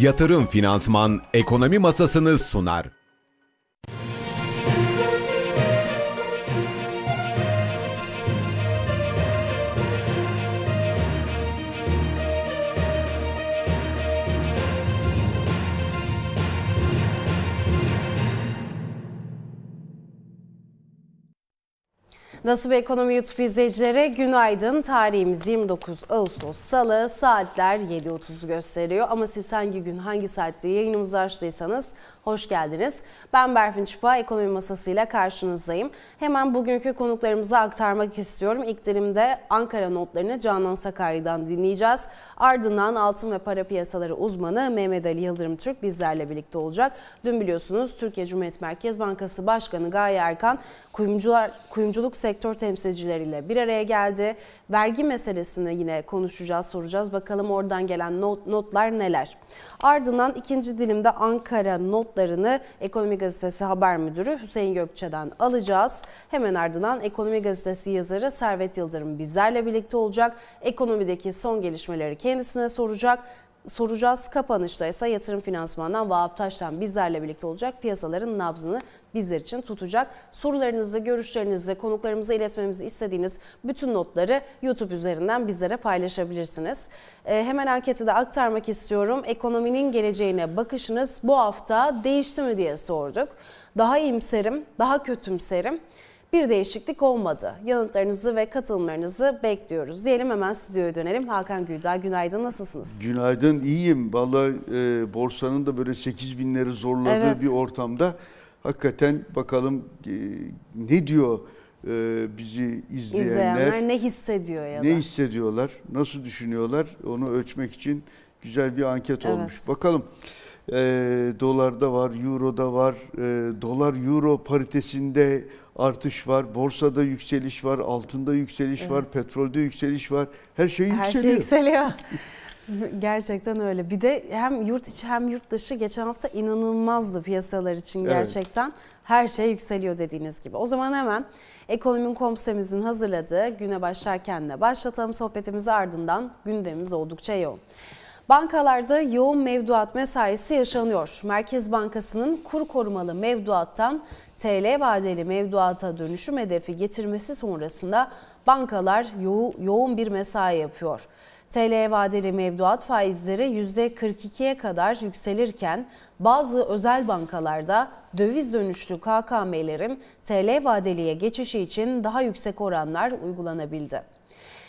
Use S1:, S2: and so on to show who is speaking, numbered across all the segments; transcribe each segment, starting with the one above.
S1: Yatırım Finansman Ekonomi Masasını sunar.
S2: Nasıl bir ekonomi YouTube izleyicileri günaydın. Tarihimiz 29 Ağustos Salı saatler 7.30 gösteriyor. Ama siz hangi gün hangi saatte yayınımızı açtıysanız hoş geldiniz. Ben Berfin Çıpa ekonomi masasıyla karşınızdayım. Hemen bugünkü konuklarımızı aktarmak istiyorum. İlk dilimde Ankara notlarını Canan Sakarya'dan dinleyeceğiz. Ardından altın ve para piyasaları uzmanı Mehmet Ali Yıldırım Türk bizlerle birlikte olacak. Dün biliyorsunuz Türkiye Cumhuriyet Merkez Bankası Başkanı Gaye Erkan kuyumcular, kuyumculuk sektör temsilcileriyle bir araya geldi. Vergi meselesini yine konuşacağız, soracağız. Bakalım oradan gelen not, notlar neler. Ardından ikinci dilimde Ankara notlarını Ekonomi Gazetesi Haber Müdürü Hüseyin Gökçe'den alacağız. Hemen ardından Ekonomi Gazetesi yazarı Servet Yıldırım bizlerle birlikte olacak. Ekonomideki son gelişmeleri kendisine soracak soracağız. Kapanışta ise yatırım finansmandan Vahap Taş'tan bizlerle birlikte olacak. Piyasaların nabzını bizler için tutacak. Sorularınızı, görüşlerinizi, konuklarımıza iletmemizi istediğiniz bütün notları YouTube üzerinden bizlere paylaşabilirsiniz. Ee, hemen anketi de aktarmak istiyorum. Ekonominin geleceğine bakışınız bu hafta değişti mi diye sorduk. Daha iyimserim, daha kötümserim bir değişiklik olmadı. Yanıtlarınızı ve katılımlarınızı bekliyoruz. Diyelim hemen stüdyoya dönelim. Hakan Güldağ günaydın nasılsınız?
S3: Günaydın iyiyim. Vallahi e, borsanın da böyle 8 binleri zorladığı evet. bir ortamda hakikaten bakalım e, ne diyor e, bizi izleyenler.
S2: İzleyenler ne hissediyor ya da?
S3: Ne hissediyorlar, nasıl düşünüyorlar onu ölçmek için güzel bir anket evet. olmuş. Bakalım e, dolarda var, euroda var, e, dolar euro paritesinde artış var, borsada yükseliş var, altında yükseliş evet. var, petrolde yükseliş var. Her şey yükseliyor.
S2: Her şey yükseliyor. Gerçekten öyle. Bir de hem yurt içi hem yurt dışı geçen hafta inanılmazdı piyasalar için gerçekten. Evet. Her şey yükseliyor dediğiniz gibi. O zaman hemen Ekonomin Komsemizin hazırladığı güne başlarken de başlatalım sohbetimizi ardından gündemimiz oldukça yoğun. Bankalarda yoğun mevduat mesaisi yaşanıyor. Merkez Bankası'nın kur korumalı mevduattan TL vadeli mevduata dönüşüm hedefi getirmesi sonrasında bankalar yo yoğun bir mesai yapıyor. TL vadeli mevduat faizleri %42'ye kadar yükselirken bazı özel bankalarda döviz dönüşlü KKM'lerin TL vadeliye geçişi için daha yüksek oranlar uygulanabildi.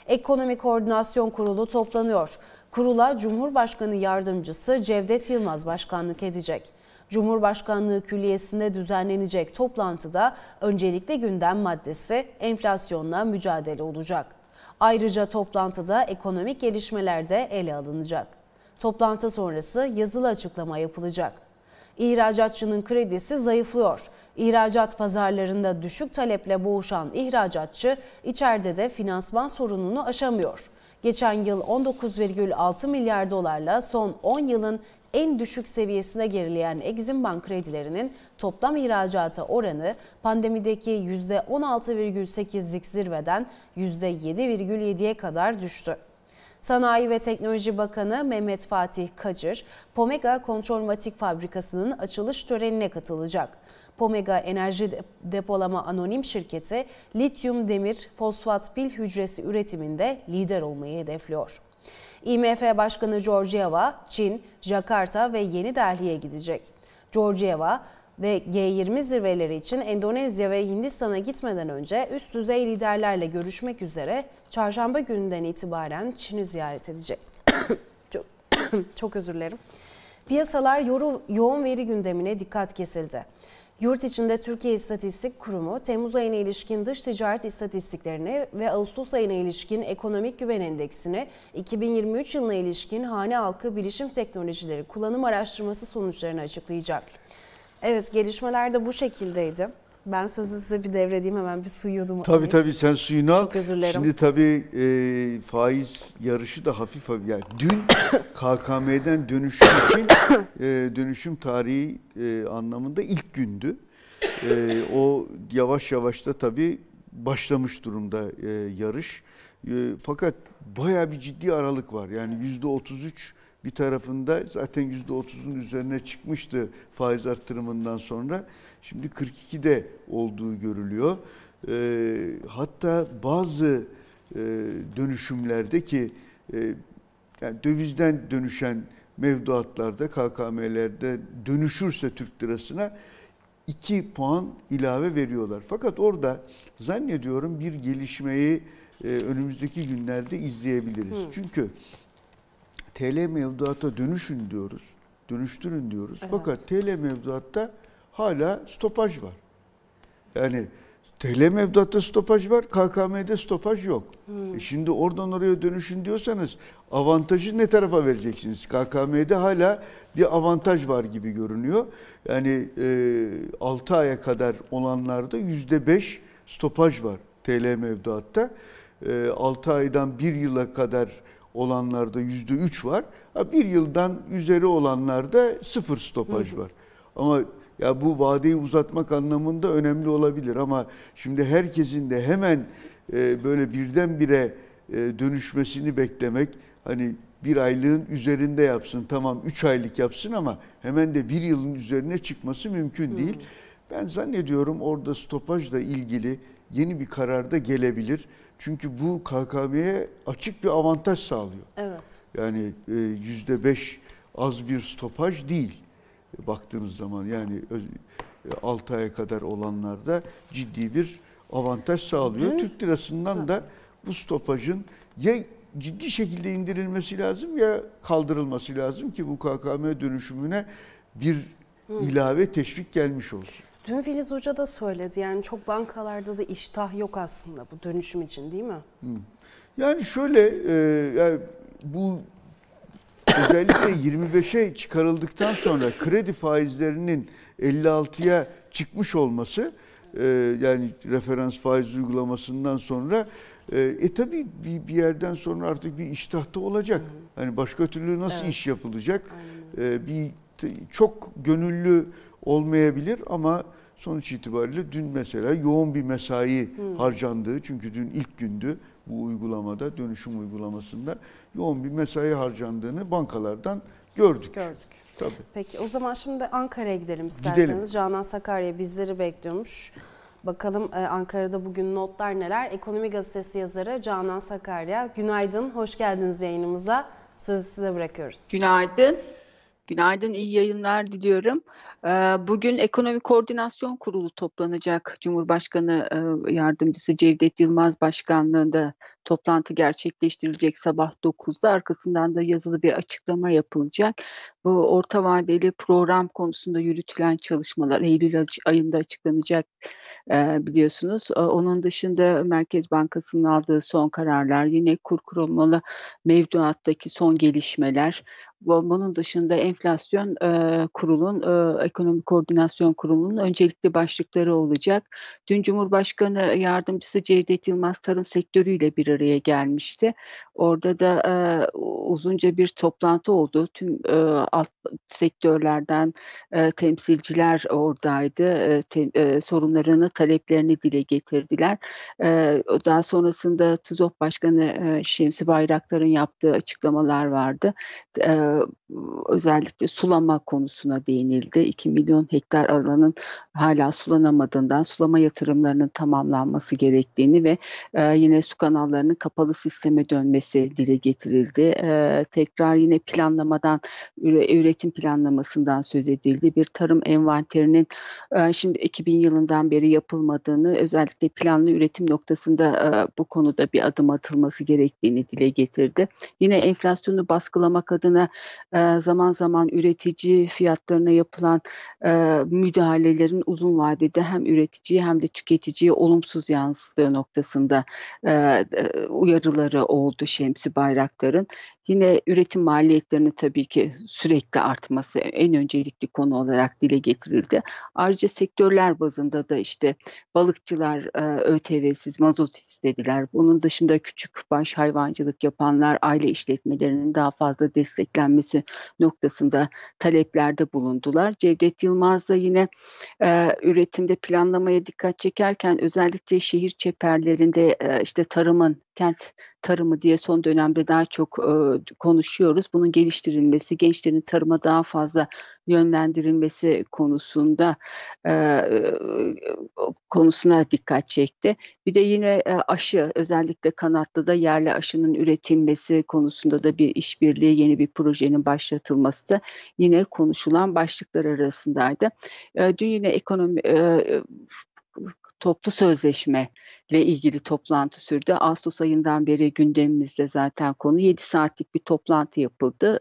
S2: Ekonomi Koordinasyon Kurulu toplanıyor. Kurula Cumhurbaşkanı Yardımcısı Cevdet Yılmaz başkanlık edecek. Cumhurbaşkanlığı Külliyesi'nde düzenlenecek toplantıda öncelikle gündem maddesi enflasyonla mücadele olacak. Ayrıca toplantıda ekonomik gelişmeler de ele alınacak. Toplantı sonrası yazılı açıklama yapılacak. İhracatçının kredisi zayıflıyor. İhracat pazarlarında düşük taleple boğuşan ihracatçı içeride de finansman sorununu aşamıyor. Geçen yıl 19,6 milyar dolarla son 10 yılın en düşük seviyesine gerileyen Exim Bank kredilerinin toplam ihracata oranı pandemideki %16,8'lik zirveden %7,7'ye kadar düştü. Sanayi ve Teknoloji Bakanı Mehmet Fatih Kacır, Pomega Kontrolmatik Fabrikası'nın açılış törenine katılacak. Pomega Enerji Depolama Anonim Şirketi, lityum demir fosfat pil hücresi üretiminde lider olmayı hedefliyor. IMF Başkanı Georgieva, Çin, Jakarta ve Yeni Delhi'ye gidecek. Georgieva ve G20 zirveleri için Endonezya ve Hindistan'a gitmeden önce üst düzey liderlerle görüşmek üzere çarşamba gününden itibaren Çin'i ziyaret edecek. çok, çok özür dilerim. Piyasalar yoru, yoğun veri gündemine dikkat kesildi. Yurt içinde Türkiye İstatistik Kurumu Temmuz ayına ilişkin dış ticaret istatistiklerini ve Ağustos ayına ilişkin ekonomik güven endeksini 2023 yılına ilişkin hane halkı bilişim teknolojileri kullanım araştırması sonuçlarını açıklayacak. Evet gelişmeler de bu şekildeydi. Ben sözü size bir devredeyim hemen bir su yudum
S3: Tabii alayım. tabii sen suyunu al. Çok özür dilerim. Şimdi tabii e, faiz yarışı da hafif hafif. Yani dün KKM'den dönüşüm için e, dönüşüm tarihi e, anlamında ilk gündü. E, o yavaş yavaş da tabii başlamış durumda e, yarış. E, fakat baya bir ciddi aralık var. Yani yüzde 33 bir tarafında zaten %30'un üzerine çıkmıştı faiz arttırımından sonra. Şimdi 42'de olduğu görülüyor. E, hatta bazı e, dönüşümlerde ki e, yani dövizden dönüşen mevduatlarda, KKM'lerde dönüşürse Türk lirasına 2 puan ilave veriyorlar. Fakat orada zannediyorum bir gelişmeyi e, önümüzdeki günlerde izleyebiliriz. Hı. Çünkü TL mevduata dönüşün diyoruz, dönüştürün diyoruz. Evet. Fakat TL mevduatta hala stopaj var. Yani TL mevduatta stopaj var, KKM'de stopaj yok. Hmm. E şimdi oradan oraya dönüşün diyorsanız avantajı ne tarafa vereceksiniz? KKM'de hala bir avantaj var gibi görünüyor. Yani e, 6 aya kadar olanlarda %5 stopaj var TL mevduatta. E, 6 aydan 1 yıla kadar olanlarda %3 var. Bir yıldan üzeri olanlarda sıfır stopaj var. Ama ya bu vadeyi uzatmak anlamında önemli olabilir ama şimdi herkesin de hemen e, böyle birdenbire e, dönüşmesini beklemek hani bir aylığın üzerinde yapsın tamam üç aylık yapsın ama hemen de bir yılın üzerine çıkması mümkün değil. Hı. Ben zannediyorum orada stopajla ilgili yeni bir karar da gelebilir. Çünkü bu KKM'ye açık bir avantaj sağlıyor.
S2: Evet.
S3: Yani e, yüzde beş az bir stopaj değil baktığımız zaman yani 6 aya kadar olanlarda ciddi bir avantaj sağlıyor. Türk lirasından da bu stopajın ya ciddi şekilde indirilmesi lazım ya kaldırılması lazım ki bu KKM dönüşümüne bir ilave teşvik gelmiş olsun.
S2: Dün Filiz Hoca da söyledi yani çok bankalarda da iştah yok aslında bu dönüşüm için değil mi?
S3: Yani şöyle e, yani bu özellikle 25'e çıkarıldıktan sonra kredi faizlerinin 56'ya çıkmış olması e, yani referans faiz uygulamasından sonra e, e tabii bir, bir yerden sonra artık bir iştahta olacak. Hı. Hani başka türlü nasıl evet. iş yapılacak? E, bir çok gönüllü olmayabilir ama sonuç itibariyle dün mesela yoğun bir mesai Hı. harcandığı çünkü dün ilk gündü bu uygulamada, dönüşüm uygulamasında yoğun bir mesai harcandığını bankalardan gördük.
S2: Gördük. Tabii. Peki o zaman şimdi Ankara'ya gidelim isterseniz. Gidelim. Canan Sakarya bizleri bekliyormuş. Bakalım e, Ankara'da bugün notlar neler? Ekonomi Gazetesi yazarı Canan Sakarya. Günaydın, hoş geldiniz yayınımıza. Sözü size bırakıyoruz.
S4: Günaydın. Günaydın, iyi yayınlar diliyorum. Bugün Ekonomi Koordinasyon Kurulu toplanacak. Cumhurbaşkanı Yardımcısı Cevdet Yılmaz Başkanlığında toplantı gerçekleştirilecek sabah 9'da. Arkasından da yazılı bir açıklama yapılacak. Bu orta vadeli program konusunda yürütülen çalışmalar Eylül ayında açıklanacak biliyorsunuz. Onun dışında Merkez Bankası'nın aldığı son kararlar, yine kur kurulmalı mevduattaki son gelişmeler, bunun dışında enflasyon e, kurulun, e, ekonomi koordinasyon kurulunun öncelikli başlıkları olacak. Dün Cumhurbaşkanı yardımcısı Cevdet Yılmaz tarım sektörüyle bir araya gelmişti. Orada da e, uzunca bir toplantı oldu. Tüm e, alt sektörlerden e, temsilciler oradaydı. E, te, e, sorunlarını, taleplerini dile getirdiler. E, daha sonrasında TÜZOP Başkanı e, Şemsi Bayraktar'ın yaptığı açıklamalar vardı. E, özellikle sulama konusuna değinildi. 2 milyon hektar alanın hala sulanamadığından, sulama yatırımlarının tamamlanması gerektiğini ve e, yine su kanallarının kapalı sisteme dönmesi dile getirildi. E, tekrar yine planlamadan, üretim planlamasından söz edildi. Bir tarım envanterinin e, şimdi 2000 yılından beri yapılmadığını, özellikle planlı üretim noktasında e, bu konuda bir adım atılması gerektiğini dile getirdi. Yine enflasyonu baskılamak adına zaman zaman üretici fiyatlarına yapılan müdahalelerin uzun vadede hem üreticiye hem de tüketiciye olumsuz yansıdığı noktasında uyarıları oldu Şemsi Bayraktar'ın. Yine üretim maliyetlerinin tabii ki sürekli artması en öncelikli konu olarak dile getirildi. Ayrıca sektörler bazında da işte balıkçılar e, ÖTV'siz mazot istediler. Bunun dışında küçük baş hayvancılık yapanlar aile işletmelerinin daha fazla desteklenmesi noktasında taleplerde bulundular. Cevdet Yılmaz da yine e, üretimde planlamaya dikkat çekerken özellikle şehir çeperlerinde e, işte tarımın kent tarımı diye son dönemde daha çok e, konuşuyoruz. Bunun geliştirilmesi, gençlerin tarıma daha fazla yönlendirilmesi konusunda e, konusuna dikkat çekti. Bir de yine e, aşı özellikle Kanatlı'da yerli aşının üretilmesi konusunda da bir işbirliği, yeni bir projenin başlatılması da yine konuşulan başlıklar arasındaydı. E, dün yine ekonomi e, toplu sözleşme ile ilgili toplantı sürdü. Ağustos ayından beri gündemimizde zaten konu 7 saatlik bir toplantı yapıldı.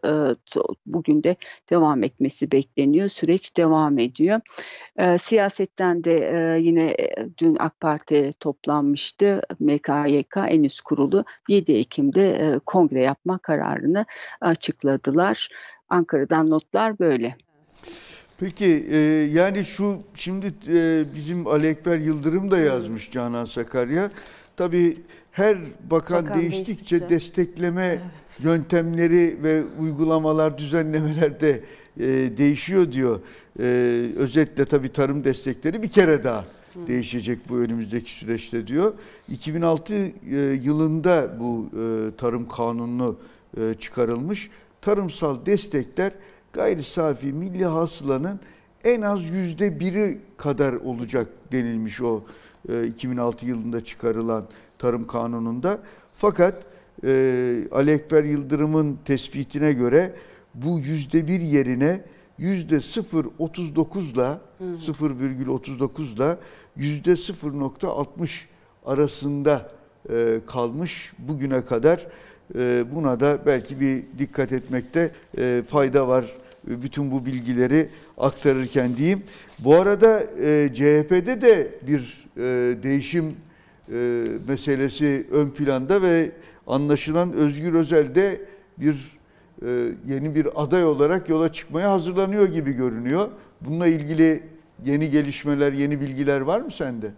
S4: Bugün de devam etmesi bekleniyor. Süreç devam ediyor. Siyasetten de yine dün AK Parti toplanmıştı. MKYK en üst kurulu 7 Ekim'de kongre yapma kararını açıkladılar. Ankara'dan notlar böyle.
S3: Peki e, yani şu şimdi e, bizim Ali Ekber Yıldırım da yazmış Canan Sakarya. Tabii her bakan, bakan değiştikçe, değiştikçe destekleme evet. yöntemleri ve uygulamalar, düzenlemeler de e, değişiyor diyor. E, özetle tabii tarım destekleri bir kere daha Hı. değişecek bu önümüzdeki süreçte diyor. 2006 e, yılında bu e, tarım kanunu e, çıkarılmış. Tarımsal destekler gayri safi milli hasılanın en az yüzde biri kadar olacak denilmiş o 2006 e, yılında çıkarılan tarım kanununda. Fakat e, Ali Ekber Yıldırım'ın tespitine göre bu yüzde bir yerine yüzde 0.39'la 0,39'la yüzde 0.60 arasında e, kalmış bugüne kadar. Buna da belki bir dikkat etmekte fayda var bütün bu bilgileri aktarırken diyeyim. Bu arada e, CHP'de de bir e, değişim e, meselesi ön planda ve anlaşılan Özgür Özel de bir e, yeni bir aday olarak yola çıkmaya hazırlanıyor gibi görünüyor. Bununla ilgili yeni gelişmeler, yeni bilgiler var mı sende?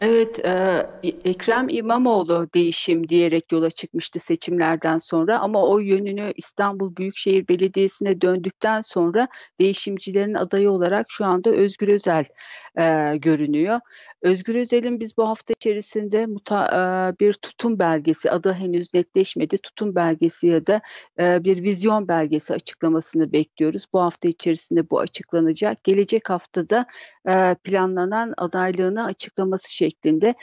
S4: Evet, e, Ekrem İmamoğlu değişim diyerek yola çıkmıştı seçimlerden sonra ama o yönünü İstanbul Büyükşehir Belediyesi'ne döndükten sonra değişimcilerin adayı olarak şu anda Özgür Özel e, görünüyor. Özgür Özel'in biz bu hafta içerisinde muta, e, bir tutum belgesi, adı henüz netleşmedi, tutum belgesi ya da e, bir vizyon belgesi açıklamasını bekliyoruz. Bu hafta içerisinde bu açıklanacak. Gelecek haftada e, planlanan adaylığını açıklaması şeklinde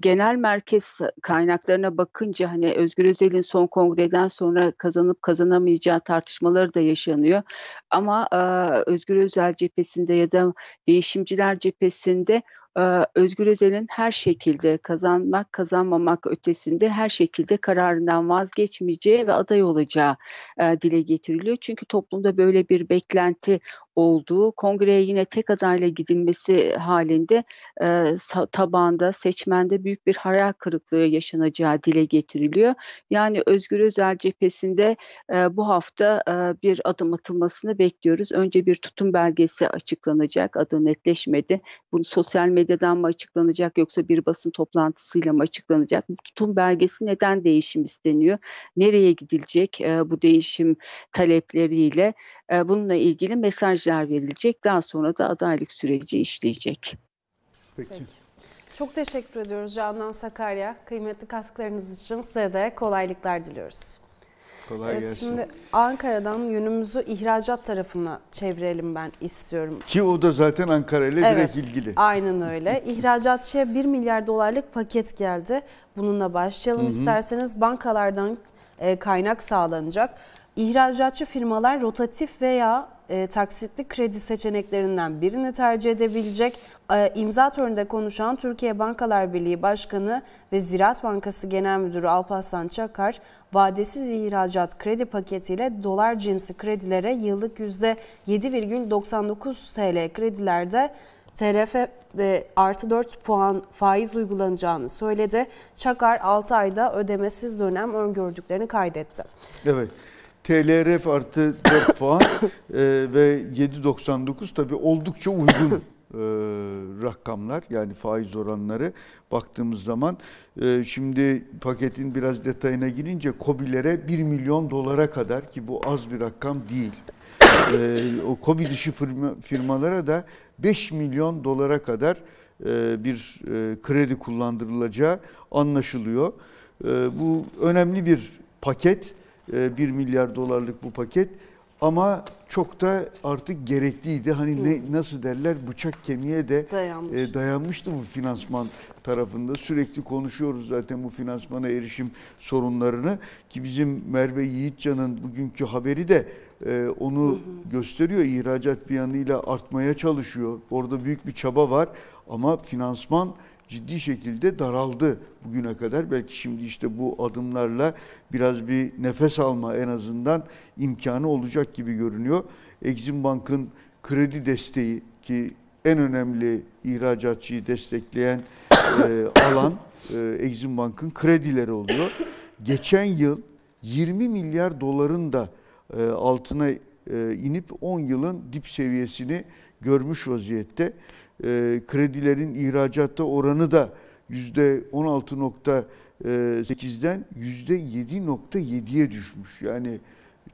S4: genel merkez kaynaklarına bakınca hani Özgür Özel'in son kongreden sonra kazanıp kazanamayacağı tartışmaları da yaşanıyor. Ama Özgür Özel cephesinde ya da değişimciler cephesinde Özgür Özel'in her şekilde kazanmak kazanmamak ötesinde her şekilde kararından vazgeçmeyeceği ve aday olacağı dile getiriliyor. Çünkü toplumda böyle bir beklenti olduğu, kongreye yine tek adayla gidilmesi halinde e, tabanda, seçmende büyük bir hayal kırıklığı yaşanacağı dile getiriliyor. Yani Özgür Özel cephesinde e, bu hafta e, bir adım atılmasını bekliyoruz. Önce bir tutum belgesi açıklanacak, adı netleşmedi. Bunu sosyal medyadan mı açıklanacak yoksa bir basın toplantısıyla mı açıklanacak? Bu tutum belgesi neden değişim isteniyor? Nereye gidilecek e, bu değişim talepleriyle? E, bununla ilgili mesajlar verilecek. Daha sonra da adaylık süreci işleyecek.
S2: Peki. Peki. Çok teşekkür ediyoruz Canan Sakarya. Kıymetli katkılarınız için size de kolaylıklar diliyoruz. Kolay evet, gelsin. Şimdi Ankara'dan yönümüzü ihracat tarafına çevirelim ben istiyorum.
S3: Ki o da zaten Ankara ile evet, direkt ilgili.
S2: Aynen öyle. İhracatçıya 1 milyar dolarlık paket geldi. Bununla başlayalım Hı-hı. isterseniz. Bankalardan kaynak sağlanacak. İhracatçı firmalar rotatif veya e, taksitli kredi seçeneklerinden birini tercih edebilecek. E, imza töreninde konuşan Türkiye Bankalar Birliği Başkanı ve Ziraat Bankası Genel Müdürü Alparslan Çakar, vadesiz ihracat kredi paketiyle dolar cinsi kredilere yıllık %7,99 TL kredilerde TRF e, artı 4 puan faiz uygulanacağını söyledi. Çakar 6 ayda ödemesiz dönem öngördüklerini kaydetti.
S3: Evet. TLRF artı 4 puan e, ve 7.99 tabi oldukça uygun e, rakamlar yani faiz oranları baktığımız zaman e, şimdi paketin biraz detayına girince COBİ'lere 1 milyon dolara kadar ki bu az bir rakam değil. E, o COBİ dışı firma, firmalara da 5 milyon dolara kadar e, bir e, kredi kullandırılacağı anlaşılıyor. E, bu önemli bir paket. 1 milyar dolarlık bu paket. Ama çok da artık gerekliydi. Hani ne nasıl derler bıçak kemiğe de dayanmıştı. E, dayanmıştı bu finansman tarafında. Sürekli konuşuyoruz zaten bu finansmana erişim sorunlarını ki bizim Merve Yiğitcan'ın bugünkü haberi de e, onu hı hı. gösteriyor. İhracat bir yanıyla artmaya çalışıyor. Orada büyük bir çaba var ama finansman ciddi şekilde daraldı bugüne kadar. Belki şimdi işte bu adımlarla biraz bir nefes alma en azından imkanı olacak gibi görünüyor. Exim Bank'ın kredi desteği ki en önemli ihracatçıyı destekleyen e, alan e, Exim Bank'ın kredileri oluyor. Geçen yıl 20 milyar doların da e, altına e, inip 10 yılın dip seviyesini görmüş vaziyette e, kredilerin ihracatta oranı da %16.8'den %7.7'ye düşmüş. Yani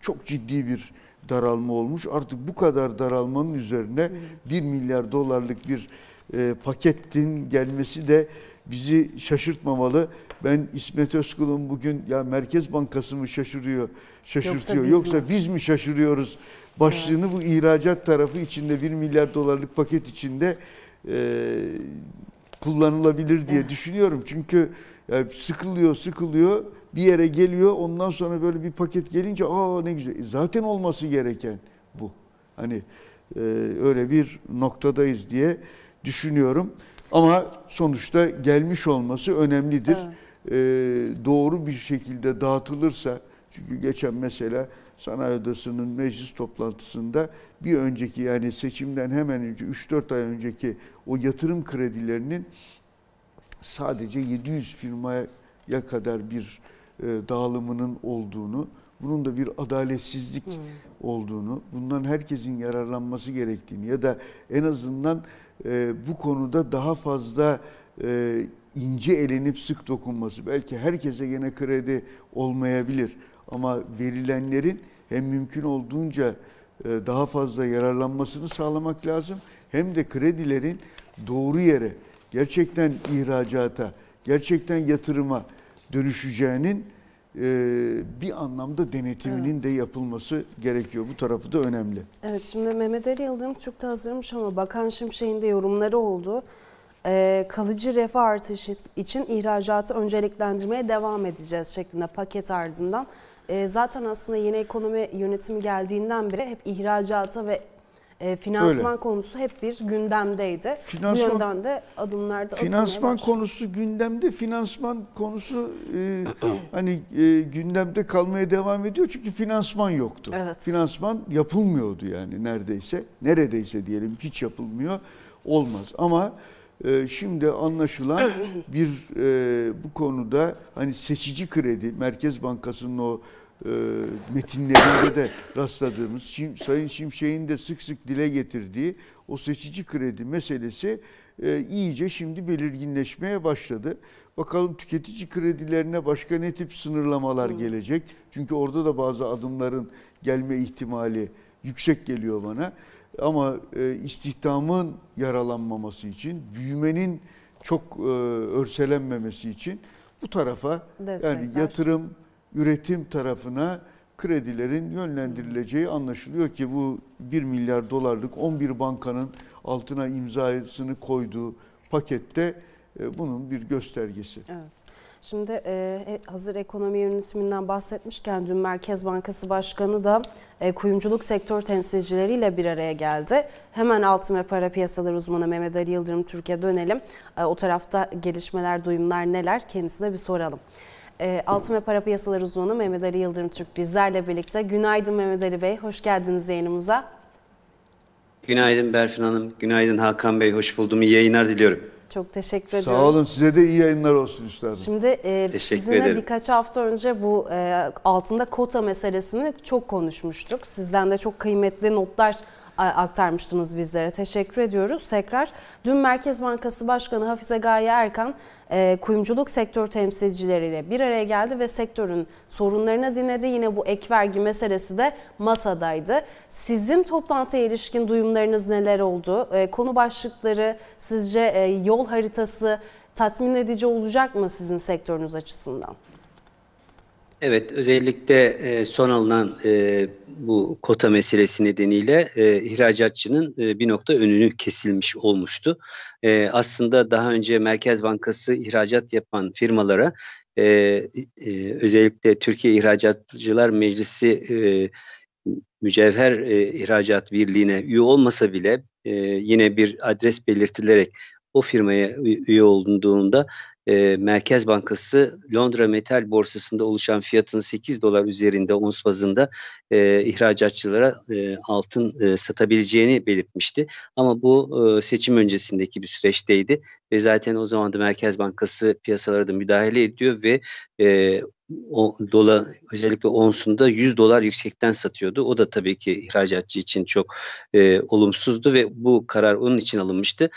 S3: çok ciddi bir daralma olmuş. Artık bu kadar daralmanın üzerine 1 milyar dolarlık bir e, paketin gelmesi de bizi şaşırtmamalı. Ben İsmet Özkul'un bugün ya Merkez Bankası mı şaşırıyor, şaşırtıyor yoksa biz, yoksa biz mi şaşırıyoruz başlığını evet. bu ihracat tarafı içinde 1 milyar dolarlık paket içinde e, kullanılabilir diye evet. düşünüyorum. Çünkü yani sıkılıyor, sıkılıyor bir yere geliyor ondan sonra böyle bir paket gelince aa ne güzel. E, zaten olması gereken bu. Hani e, öyle bir noktadayız diye düşünüyorum. Ama sonuçta gelmiş olması önemlidir. Evet. E, doğru bir şekilde dağıtılırsa çünkü geçen mesela Sanayi Odası'nın meclis toplantısında bir önceki yani seçimden hemen önce 3-4 ay önceki o yatırım kredilerinin sadece 700 firmaya kadar bir e, dağılımının olduğunu, bunun da bir adaletsizlik hmm. olduğunu, bundan herkesin yararlanması gerektiğini ya da en azından e, bu konuda daha fazla e, ince elenip sık dokunması. Belki herkese gene kredi olmayabilir ama verilenlerin hem mümkün olduğunca e, daha fazla yararlanmasını sağlamak lazım hem de kredilerin doğru yere gerçekten ihracata, gerçekten yatırıma dönüşeceğinin e, bir anlamda denetiminin evet. de yapılması gerekiyor. Bu tarafı da önemli.
S2: Evet şimdi Mehmet Ali Yıldırım Türk'te hazırmış ama Bakan Şimşek'in de yorumları oldu. Ee, kalıcı refah artışı için ihracatı önceliklendirmeye devam edeceğiz şeklinde paket ardından e, zaten aslında yeni ekonomi yönetimi geldiğinden beri hep ihracata ve e, finansman Öyle. konusu hep bir gündemdeydi. Finansman, Bu yönden de adımlar da
S3: Finansman konusu gündemde, finansman konusu e, hani e, gündemde kalmaya devam ediyor çünkü finansman yoktu. Evet. Finansman yapılmıyordu yani neredeyse, neredeyse diyelim hiç yapılmıyor, olmaz. Ama e, şimdi anlaşılan bir e, bu konuda hani seçici kredi, Merkez Bankası'nın o metinlerinde de rastladığımız, Şim, Sayın Şimşek'in de sık sık dile getirdiği o seçici kredi meselesi e, iyice şimdi belirginleşmeye başladı. Bakalım tüketici kredilerine başka ne tip sınırlamalar gelecek? Çünkü orada da bazı adımların gelme ihtimali yüksek geliyor bana. Ama e, istihdamın yaralanmaması için, büyümenin çok e, örselenmemesi için bu tarafa Destekler. yani yatırım, üretim tarafına kredilerin yönlendirileceği anlaşılıyor ki bu 1 milyar dolarlık 11 bankanın altına imzasını koyduğu pakette e, bunun bir göstergesi.
S2: Evet. Şimdi e, e, hazır ekonomi yönetiminden bahsetmişken dün Merkez Bankası Başkanı da e, kuyumculuk sektör temsilcileriyle bir araya geldi. Hemen altın ve para piyasaları uzmanı Mehmet Ali Yıldırım Türkiye dönelim. E, o tarafta gelişmeler, duyumlar neler kendisine bir soralım. E, altın ve para piyasaları uzmanı Mehmet Ali Yıldırım Türk bizlerle birlikte. Günaydın Mehmet Ali Bey, hoş geldiniz yayınımıza.
S5: Günaydın Berfin Hanım, günaydın Hakan Bey, hoş buldum. İyi yayınlar diliyorum.
S2: Çok teşekkür ediyoruz.
S3: Sağ olun, size de iyi yayınlar olsun üstadım.
S2: Şimdi e, sizinle ederim. birkaç hafta önce bu e, altında kota meselesini çok konuşmuştuk. Sizden de çok kıymetli notlar aktarmıştınız bizlere. Teşekkür ediyoruz tekrar. Dün Merkez Bankası Başkanı Hafize Gaye Erkan e, kuyumculuk sektör temsilcileriyle bir araya geldi ve sektörün sorunlarını dinledi. Yine bu ek vergi meselesi de masadaydı. Sizin toplantıya ilişkin duyumlarınız neler oldu? E, konu başlıkları sizce e, yol haritası tatmin edici olacak mı sizin sektörünüz açısından?
S5: Evet, özellikle e, son alınan e, bu kota meselesi nedeniyle e, ihracatçının bir nokta önünü kesilmiş olmuştu. Aslında daha önce Merkez Bankası ihracat yapan firmalara özellikle Türkiye İhracatçılar Meclisi mücevher e, ihracat birliğine üye olmasa bile yine bir adres belirtilerek o firmaya üye olduğunda e, Merkez Bankası Londra Metal Borsası'nda oluşan fiyatın 8 dolar üzerinde ons bazında e, ihracatçılara e, altın e, satabileceğini belirtmişti. Ama bu e, seçim öncesindeki bir süreçteydi ve zaten o zaman da Merkez Bankası piyasalara da müdahale ediyor ve e, o dola özellikle onsunda 100 dolar yüksekten satıyordu. O da tabii ki ihracatçı için çok e, olumsuzdu ve bu karar onun için alınmıştı.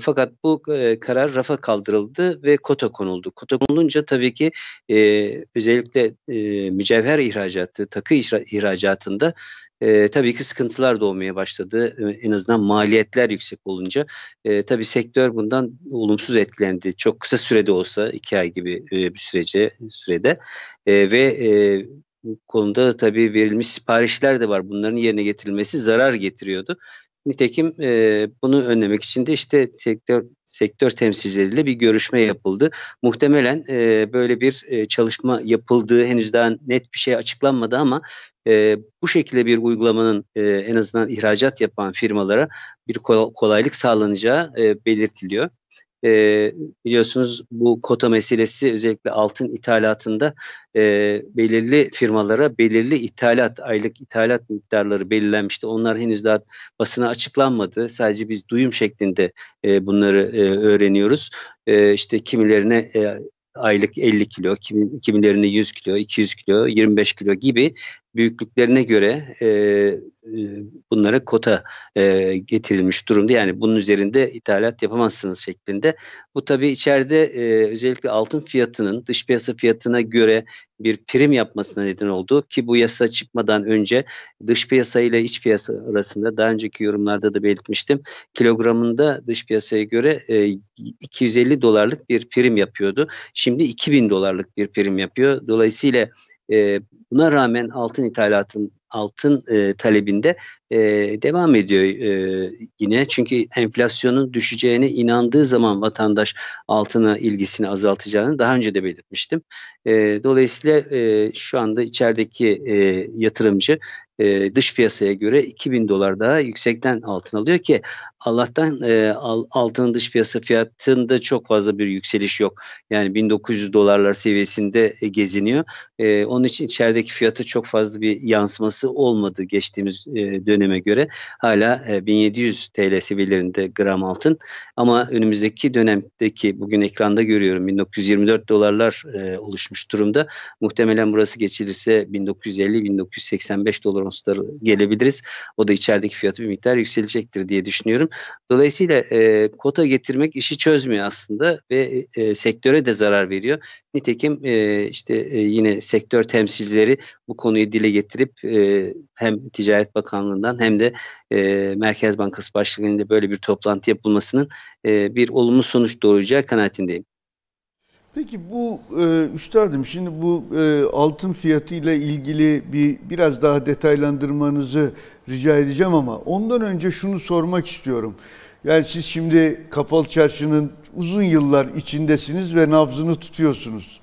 S5: Fakat bu e, karar rafa kaldırıldı ve kota konuldu. Kota konulunca tabii ki e, özellikle e, mücevher ihracatı, takı ihracatında e, tabii ki sıkıntılar doğmaya başladı. En azından maliyetler yüksek olunca. E, tabii sektör bundan olumsuz etkilendi. Çok kısa sürede olsa iki ay gibi e, bir sürece sürede e, ve e, bu konuda tabii verilmiş siparişler de var. Bunların yerine getirilmesi zarar getiriyordu. Nitekim e, bunu önlemek için de işte sektör sektör temsilcileriyle bir görüşme yapıldı. Muhtemelen e, böyle bir e, çalışma yapıldığı henüz daha net bir şey açıklanmadı ama e, bu şekilde bir uygulamanın e, en azından ihracat yapan firmalara bir kolaylık sağlanacağı e, belirtiliyor. E, biliyorsunuz bu kota meselesi özellikle altın ithalatında e, belirli firmalara belirli ithalat, aylık ithalat miktarları belirlenmişti. Onlar henüz daha basına açıklanmadı. Sadece biz duyum şeklinde e, bunları e, öğreniyoruz. E, işte kimilerine e, aylık 50 kilo, kimi, kimilerine 100 kilo, 200 kilo, 25 kilo gibi büyüklüklerine göre e, e, bunlara kota e, getirilmiş durumda. Yani bunun üzerinde ithalat yapamazsınız şeklinde. Bu tabii içeride e, özellikle altın fiyatının dış piyasa fiyatına göre bir prim yapmasına neden oldu ki bu yasa çıkmadan önce dış piyasa ile iç piyasa arasında daha önceki yorumlarda da belirtmiştim. Kilogramında dış piyasaya göre e, 250 dolarlık bir prim yapıyordu. Şimdi 2000 dolarlık bir prim yapıyor. Dolayısıyla e, buna rağmen altın ithalatın altın e, talebinde e, devam ediyor e, yine. Çünkü enflasyonun düşeceğine inandığı zaman vatandaş altına ilgisini azaltacağını daha önce de belirtmiştim. E, dolayısıyla e, şu anda içerideki e, yatırımcı e, dış piyasaya göre 2000 dolar daha yüksekten altın alıyor ki Allah'tan e, altının dış piyasa fiyatında çok fazla bir yükseliş yok. Yani 1900 dolarlar seviyesinde e, geziniyor. E, onun için içerideki fiyatı çok fazla bir yansıması olmadı geçtiğimiz e, döneme göre. Hala e, 1700 TL seviyelerinde gram altın ama önümüzdeki dönemdeki bugün ekranda görüyorum 1924 dolarlar e, oluşmuş durumda. Muhtemelen burası geçilirse 1950-1985 dolar onsları gelebiliriz. O da içerideki fiyatı bir miktar yükselecektir diye düşünüyorum. Dolayısıyla e, kota getirmek işi çözmüyor aslında ve e, sektöre de zarar veriyor. Nitekim e, işte e, yine sektör temsilcileri bu konuyu dile getirip e, hem Ticaret Bakanlığı'ndan hem de e, Merkez Bankası Başkanı'nda böyle bir toplantı yapılmasının e, bir olumlu sonuç doğuracağı kanaatindeyim.
S3: Peki bu e, üstadım şimdi bu e, altın fiyatı ile ilgili bir biraz daha detaylandırmanızı rica edeceğim ama ondan önce şunu sormak istiyorum. Yani siz şimdi Kapalı Çarşı'nın uzun yıllar içindesiniz ve nabzını tutuyorsunuz.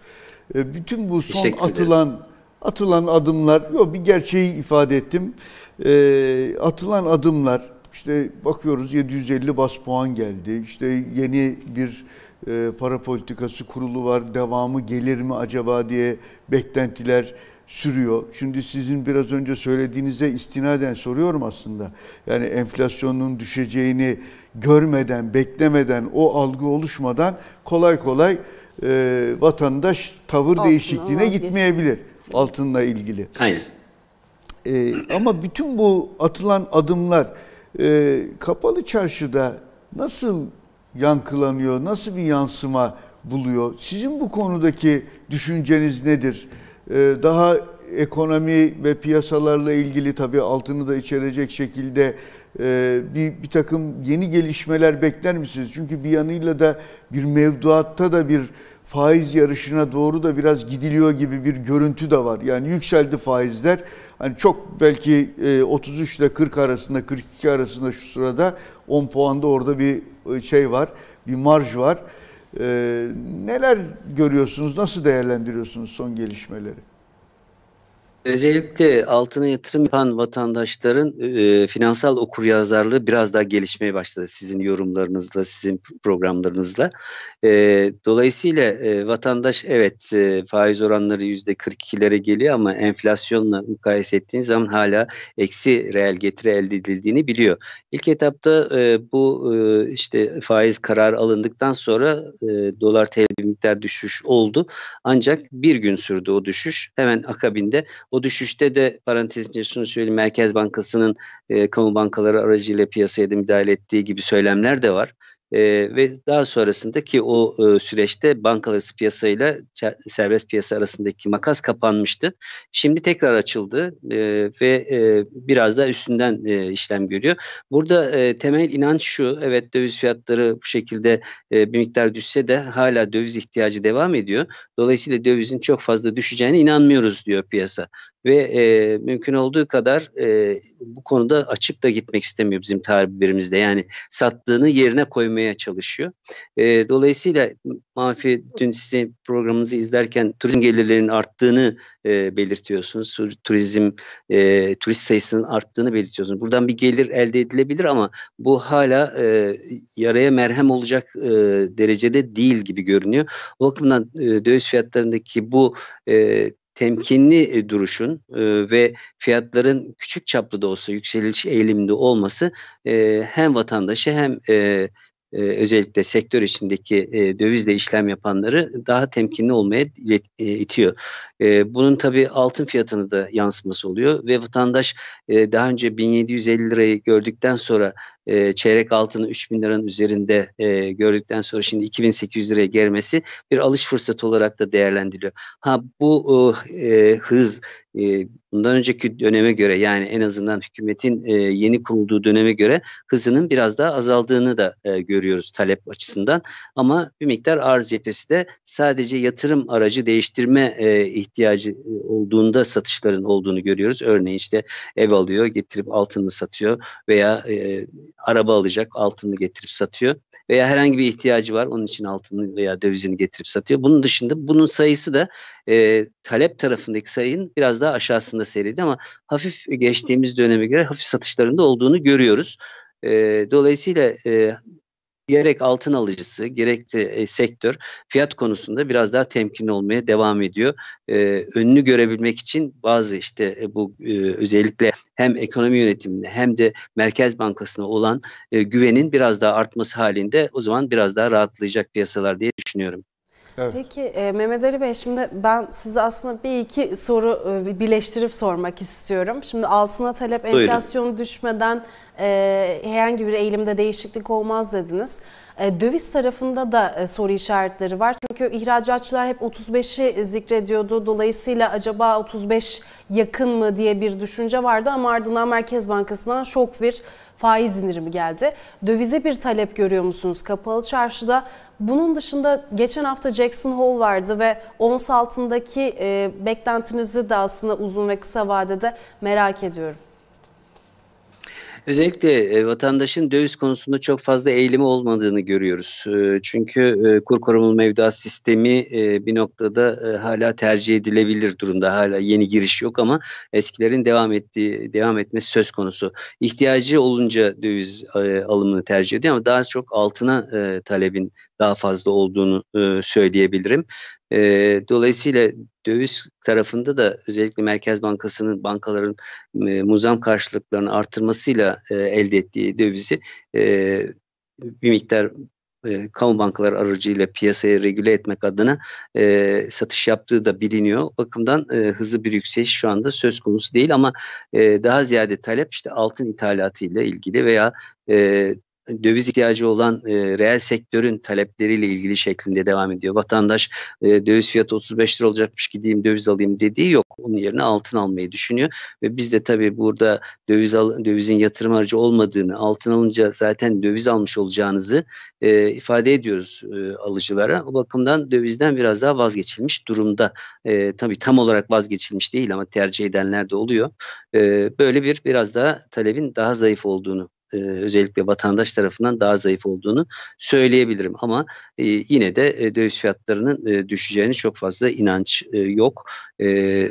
S3: E, bütün bu son atılan atılan adımlar, yok bir gerçeği ifade ettim. E, atılan adımlar işte bakıyoruz 750 bas puan geldi. İşte yeni bir e, para politikası kurulu var. Devamı gelir mi acaba diye beklentiler sürüyor. Şimdi sizin biraz önce söylediğinize istinaden soruyorum aslında. Yani enflasyonun düşeceğini görmeden, beklemeden, o algı oluşmadan kolay kolay e, vatandaş tavır Altına değişikliğine gitmeyebilir altınla ilgili.
S5: Aynen.
S3: E, ama bütün bu atılan adımlar e, kapalı çarşıda nasıl yankılanıyor, nasıl bir yansıma buluyor? Sizin bu konudaki düşünceniz nedir? E, daha ekonomi ve piyasalarla ilgili tabii altını da içerecek şekilde e, bir, bir takım yeni gelişmeler bekler misiniz? Çünkü bir yanıyla da bir mevduatta da bir faiz yarışına doğru da biraz gidiliyor gibi bir görüntü de var. Yani yükseldi faizler. Hani çok belki 33 ile 40 arasında, 42 arasında şu sırada 10 puanda orada bir e, şey var, bir marj var. Ee, neler görüyorsunuz, nasıl değerlendiriyorsunuz son gelişmeleri?
S5: Özellikle altına yatırım yapan vatandaşların e, finansal okuryazarlığı biraz daha gelişmeye başladı sizin yorumlarınızla, sizin programlarınızla. E, dolayısıyla e, vatandaş evet e, faiz oranları yüzde 42'lere geliyor ama enflasyonla mukayese ettiğiniz zaman hala eksi reel getiri elde edildiğini biliyor. İlk etapta e, bu e, işte faiz kararı alındıktan sonra e, dolar TL miktar düşüş oldu. Ancak bir gün sürdü o düşüş. Hemen akabinde o düşüşte de parantez içinde şunu söyleyeyim Merkez Bankası'nın e, kamu bankaları aracıyla piyasaya da müdahale ettiği gibi söylemler de var. E, ve daha sonrasında ki o e, süreçte bankalararası piyasayla serbest piyasa arasındaki makas kapanmıştı. Şimdi tekrar açıldı e, ve e, biraz daha üstünden e, işlem görüyor. Burada e, temel inanç şu, evet döviz fiyatları bu şekilde e, bir miktar düşse de hala döviz ihtiyacı devam ediyor. Dolayısıyla dövizin çok fazla düşeceğine inanmıyoruz diyor piyasa. Ve e, mümkün olduğu kadar e, bu konuda açık da gitmek istemiyor bizim tabirimizde. Yani sattığını yerine koymaya çalışıyor. E, dolayısıyla Mafi dün sizin programınızı izlerken turizm gelirlerinin arttığını e, belirtiyorsunuz. Turizm e, turist sayısının arttığını belirtiyorsunuz. Buradan bir gelir elde edilebilir ama bu hala e, yaraya merhem olacak e, derecede değil gibi görünüyor. O bakımdan e, döviz fiyatlarındaki bu e, temkinli duruşun e, ve fiyatların küçük çaplı da olsa yükseliş eğiliminde olması e, hem vatandaşı hem e, özellikle sektör içindeki e, dövizle işlem yapanları daha temkinli olmaya e, itiyor. Bunun tabii altın fiyatını da yansıması oluyor ve vatandaş daha önce 1750 lirayı gördükten sonra çeyrek altını 3000 liranın üzerinde e, gördükten sonra şimdi 2800 liraya gelmesi bir alış fırsatı olarak da değerlendiriliyor. Ha bu e, hız bundan önceki döneme göre yani en azından hükümetin e, yeni kurulduğu döneme göre hızının biraz daha azaldığını da e, görüyoruz talep açısından. Ama bir miktar arz cephesi de sadece yatırım aracı değiştirme e, ihtiyacı e, olduğunda satışların olduğunu görüyoruz. Örneğin işte ev alıyor getirip altını satıyor veya e, araba alacak altını getirip satıyor veya herhangi bir ihtiyacı var onun için altını veya dövizini getirip satıyor. Bunun dışında bunun sayısı da e, talep tarafındaki sayının biraz daha aşağısında seyredi ama hafif geçtiğimiz döneme göre hafif satışlarında olduğunu görüyoruz. E, dolayısıyla e, gerek altın alıcısı gerek de e, sektör fiyat konusunda biraz daha temkinli olmaya devam ediyor. E, önünü görebilmek için bazı işte e, bu e, özellikle hem ekonomi yönetimine hem de Merkez Bankası'na olan e, güvenin biraz daha artması halinde o zaman biraz daha rahatlayacak piyasalar diye düşünüyorum.
S2: Evet. Peki e, Mehmet Ali Bey şimdi ben size aslında bir iki soru e, birleştirip sormak istiyorum. Şimdi altına talep enflasyonu düşmeden e, herhangi bir eğilimde değişiklik olmaz dediniz. E, döviz tarafında da e, soru işaretleri var. Çünkü ihracatçılar hep 35'i zikrediyordu. Dolayısıyla acaba 35 yakın mı diye bir düşünce vardı ama ardından Merkez Bankası'ndan şok bir faiz indirimi geldi. Dövize bir talep görüyor musunuz kapalı çarşıda? Bunun dışında geçen hafta Jackson Hole vardı ve ons altındaki e, beklentinizi de aslında uzun ve kısa vadede merak ediyorum.
S5: Özellikle e, vatandaşın döviz konusunda çok fazla eğilimi olmadığını görüyoruz. E, çünkü e, kur korumalı mevduat sistemi bir noktada hala tercih edilebilir durumda. Hala yeni giriş yok ama eskilerin devam ettiği devam etmesi söz konusu. İhtiyacı olunca döviz alımını tercih ediyor ama daha çok altına talebin daha fazla olduğunu söyleyebilirim. E, dolayısıyla döviz tarafında da özellikle Merkez Bankası'nın bankaların e, muzam karşılıklarını artırmasıyla e, elde ettiği dövizi e, bir miktar e, kamu bankaları aracıyla piyasayı regüle etmek adına e, satış yaptığı da biliniyor. Bakımdan e, hızlı bir yükseliş şu anda söz konusu değil ama e, daha ziyade talep işte altın ithalatı ile ilgili veya e, döviz ihtiyacı olan e, reel sektörün talepleriyle ilgili şeklinde devam ediyor. Vatandaş e, döviz fiyatı 35 lira olacakmış gideyim döviz alayım dediği yok. Onun yerine altın almayı düşünüyor ve biz de tabii burada döviz al, dövizin yatırım aracı olmadığını, altın alınca zaten döviz almış olacağınızı e, ifade ediyoruz e, alıcılara. O bakımdan dövizden biraz daha vazgeçilmiş durumda. E, tabii tam olarak vazgeçilmiş değil ama tercih edenler de oluyor. E, böyle bir biraz daha talebin daha zayıf olduğunu e, özellikle vatandaş tarafından daha zayıf olduğunu söyleyebilirim. Ama e, yine de e, döviz fiyatlarının e, düşeceğini çok fazla inanç e, yok. E,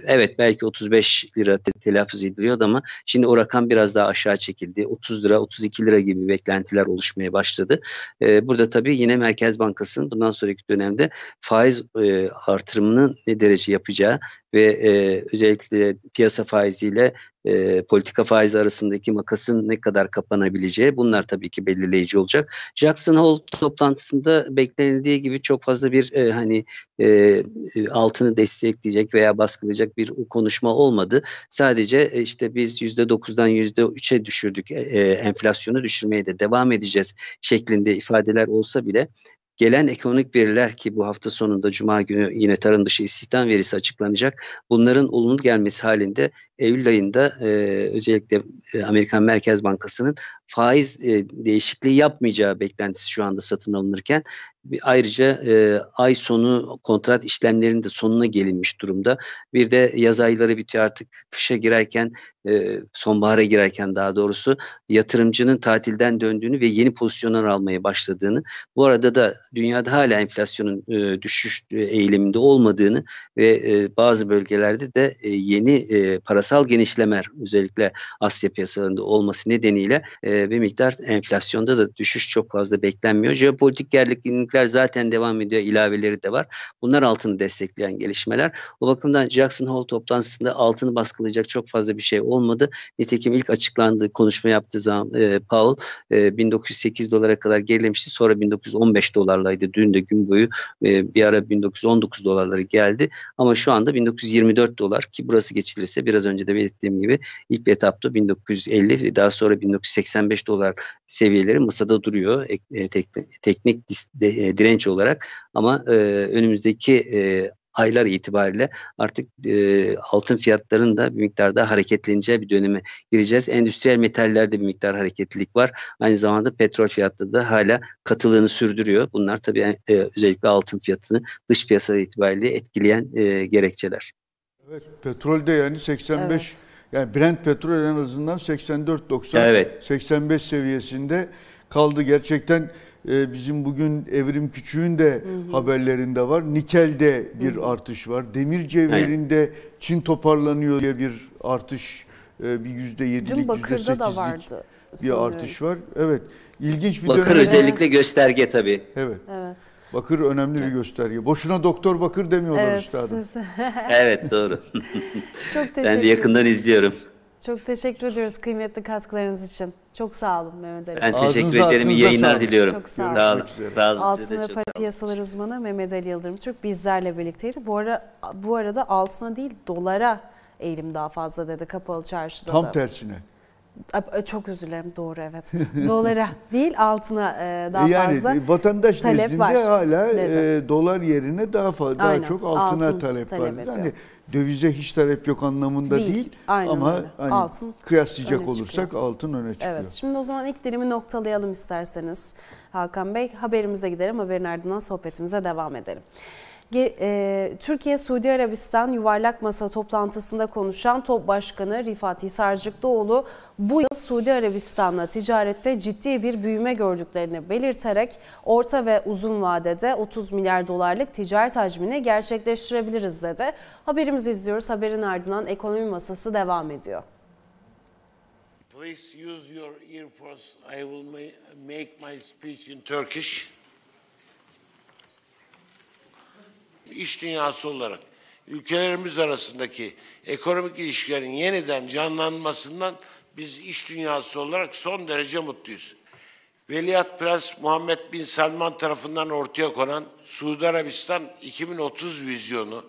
S5: evet belki 35 lira te telaffuz ediliyordu ama şimdi o rakam biraz daha aşağı çekildi. 30 lira 32 lira gibi beklentiler oluşmaya başladı. E, burada tabii yine Merkez Bankası'nın bundan sonraki dönemde faiz e, artırımını ne derece yapacağı ve e, özellikle piyasa faiziyle e, politika faizi arasındaki makasın ne kadar kapanabileceği bunlar tabii ki belirleyici olacak. Jackson Hole toplantısında beklenildiği gibi çok fazla bir e, hani e, e altını destekleyecek veya baskılayacak bir konuşma olmadı. Sadece e, işte biz %9'dan %3'e düşürdük e, e, enflasyonu düşürmeye de devam edeceğiz şeklinde ifadeler olsa bile gelen ekonomik veriler ki bu hafta sonunda Cuma günü yine tarım dışı istihdam verisi açıklanacak. Bunların olumlu gelmesi halinde Eylül ayında e, özellikle Amerikan Merkez Bankası'nın faiz e, değişikliği yapmayacağı beklentisi şu anda satın alınırken bir ayrıca e, ay sonu kontrat işlemlerinin de sonuna gelinmiş durumda. Bir de yaz ayları bitiyor artık kışa girerken e, sonbahara girerken daha doğrusu yatırımcının tatilden döndüğünü ve yeni pozisyonlar almaya başladığını bu arada da dünyada hala enflasyonun e, düşüş eğiliminde olmadığını ve e, bazı bölgelerde de e, yeni e, parasal genişlemeler özellikle Asya piyasalarında olması nedeniyle e, bir miktar enflasyonda da düşüş çok fazla beklenmiyor. Jeopolitik gerginlikler zaten devam ediyor. ilaveleri de var. Bunlar altını destekleyen gelişmeler. O bakımdan Jackson Hole toplantısında altını baskılayacak çok fazla bir şey olmadı. Nitekim ilk açıklandığı konuşma yaptığı zaman e, Powell e, 1908 dolara kadar gerilemişti. Sonra 1915 dolarlaydı. Dün de gün boyu e, bir ara 1919 dolarları geldi. Ama şu anda 1924 dolar ki burası geçilirse biraz önce de belirttiğim gibi ilk etapta 1950 daha sonra 1985 dolar seviyeleri masada duruyor e, teknik, teknik e, direnç olarak ama e, önümüzdeki e, aylar itibariyle artık e, altın fiyatlarının da bir miktar daha hareketleneceği bir döneme gireceğiz. Endüstriyel metallerde bir miktar hareketlilik var. Aynı zamanda petrol fiyatları da hala katılığını sürdürüyor. Bunlar tabii e, özellikle altın fiyatını dış piyasalar itibariyle etkileyen e, gerekçeler.
S3: Evet, petrolde yani 85 evet. Yani Brent petrol en azından 84-90
S5: evet.
S3: 85 seviyesinde kaldı. Gerçekten e, bizim bugün Evrim Küçük'ün de hı hı. haberlerinde var. Nikel'de bir hı hı. artış var. Demir cevherinde evet. Çin toparlanıyor diye bir artış e, bir yüzde yedilik, yüzde sekizlik da vardı. Bir artış var. Evet. İlginç bir
S5: Bakır
S3: dönem.
S5: özellikle gösterge tabii.
S3: Evet. Evet. Bakır önemli bir gösterge. Boşuna doktor bakır demiyorlar evet, üstadım.
S5: evet doğru. Çok teşekkür Ben de yakından izliyorum.
S2: Çok teşekkür ediyoruz kıymetli katkılarınız için. Çok sağ olun Mehmet Ali.
S5: Ben teşekkür Ağzınıza, ederim. İyi yayınlar diliyorum.
S2: Çok sağ olun. Sağ olun. Sağ olun. Altın ve para piyasaları uzmanı Mehmet Ali Yıldırım Türk bizlerle birlikteydi. Bu, ara, bu arada altına değil dolara eğilim daha fazla dedi kapalı çarşıda
S3: Tam
S2: da.
S3: tersine.
S2: Çok özür dilerim doğru evet. Dolara değil altına e, daha yani, fazla
S3: Yani vatandaş talep nezdinde var, hala e, dolar yerine daha fazla daha çok altına Altın talep, talep var. Ediyor. Yani dövize hiç talep yok anlamında değil, değil Aynen ama hani altın kıyaslayacak olursak çıkıyor. altın öne çıkıyor.
S2: Evet şimdi o zaman ilk dilimi noktalayalım isterseniz Hakan Bey. Haberimize gidelim haberin ardından sohbetimize devam edelim. E, Türkiye Suudi Arabistan yuvarlak masa toplantısında konuşan TOP Başkanı Rifat Sarcıklıoğlu bu yıl Suudi Arabistan'la ticarette ciddi bir büyüme gördüklerini belirterek orta ve uzun vadede 30 milyar dolarlık ticaret hacmini gerçekleştirebiliriz dedi. Haberimizi izliyoruz. Haberin ardından ekonomi masası devam ediyor. Please use your earphones. I will make my speech in Turkish.
S6: İş dünyası olarak ülkelerimiz arasındaki ekonomik ilişkilerin yeniden canlanmasından biz iş dünyası olarak son derece mutluyuz. Veliaht Prens Muhammed Bin Salman tarafından ortaya konan Suudi Arabistan 2030 vizyonu,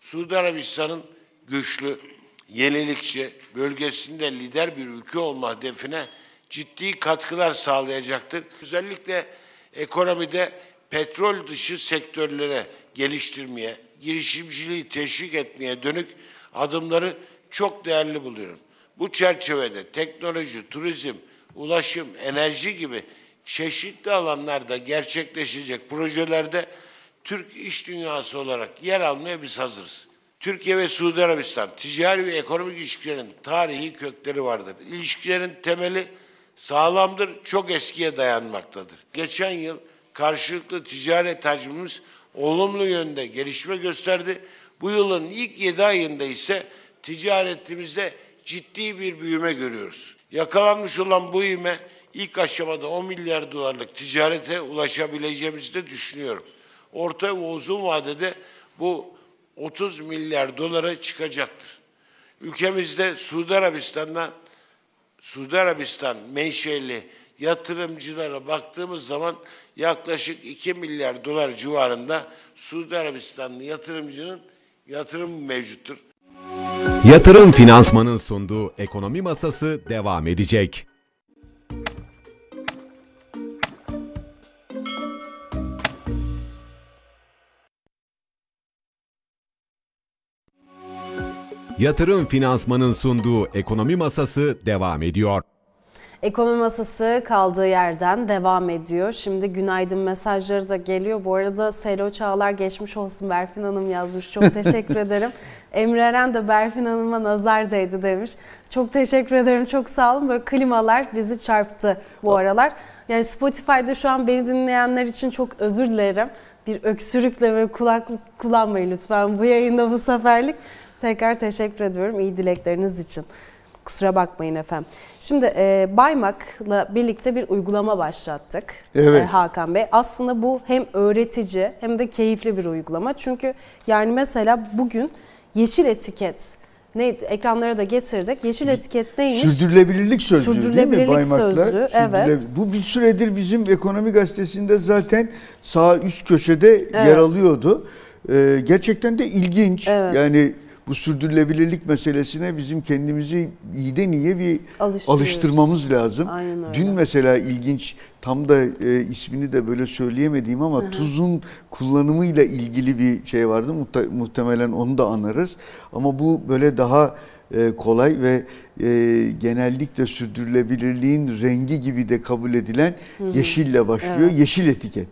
S6: Suudi Arabistan'ın güçlü, yenilikçi, bölgesinde lider bir ülke olma hedefine ciddi katkılar sağlayacaktır. Özellikle ekonomide petrol dışı sektörlere geliştirmeye, girişimciliği teşvik etmeye dönük adımları çok değerli buluyorum. Bu çerçevede teknoloji, turizm, ulaşım, enerji gibi çeşitli alanlarda gerçekleşecek projelerde Türk iş dünyası olarak yer almaya biz hazırız. Türkiye ve Suudi Arabistan ticari ve ekonomik ilişkilerin tarihi kökleri vardır. İlişkilerin temeli sağlamdır, çok eskiye dayanmaktadır. Geçen yıl karşılıklı ticaret hacmimiz olumlu yönde gelişme gösterdi. Bu yılın ilk 7 ayında ise ticaretimizde ciddi bir büyüme görüyoruz. Yakalanmış olan bu ivme ilk aşamada 10 milyar dolarlık ticarete ulaşabileceğimizi de düşünüyorum. Orta ve uzun vadede bu 30 milyar dolara çıkacaktır. Ülkemizde Suudi Arabistan'da Suudi Arabistan menşeli yatırımcılara baktığımız zaman yaklaşık 2 milyar dolar civarında Suudi Arabistanlı yatırımcının yatırım mevcuttur.
S1: Yatırım Finansman'ın sunduğu ekonomi masası devam edecek. Yatırım Finansman'ın sunduğu ekonomi masası devam ediyor.
S2: Ekonomi masası kaldığı yerden devam ediyor. Şimdi günaydın mesajları da geliyor. Bu arada Selo Çağlar geçmiş olsun Berfin Hanım yazmış. Çok teşekkür ederim. Emre Eren de Berfin Hanım'a nazar değdi demiş. Çok teşekkür ederim. Çok sağ olun. Böyle klimalar bizi çarptı bu aralar. Yani Spotify'da şu an beni dinleyenler için çok özür dilerim. Bir öksürükle ve kulaklık kullanmayın lütfen bu yayında bu seferlik. Tekrar teşekkür ediyorum iyi dilekleriniz için. Kusura bakmayın efendim. Şimdi e, Baymak'la birlikte bir uygulama başlattık evet. e, Hakan Bey. Aslında bu hem öğretici hem de keyifli bir uygulama. Çünkü yani mesela bugün yeşil etiket ne ekranlara da getirdik. Yeşil etiket neymiş?
S3: Sürdürülebilirlik sözlüğü
S2: Sürdürülebilirlik
S3: değil mi
S2: Baymak'la? Sözlüğü, evet.
S3: Bu bir süredir bizim ekonomi gazetesinde zaten sağ üst köşede evet. yer alıyordu. Ee, gerçekten de ilginç. Evet. Yani bu sürdürülebilirlik meselesine bizim kendimizi iyiden iyiye bir alıştırmamız lazım. Aynen öyle. Dün mesela ilginç tam da e, ismini de böyle söyleyemediğim ama Hı-hı. tuzun kullanımıyla ilgili bir şey vardı. Muhtemelen onu da anarız. Ama bu böyle daha e, kolay ve e, genellikle sürdürülebilirliğin rengi gibi de kabul edilen Hı-hı. yeşille başlıyor. Evet. Yeşil etiket.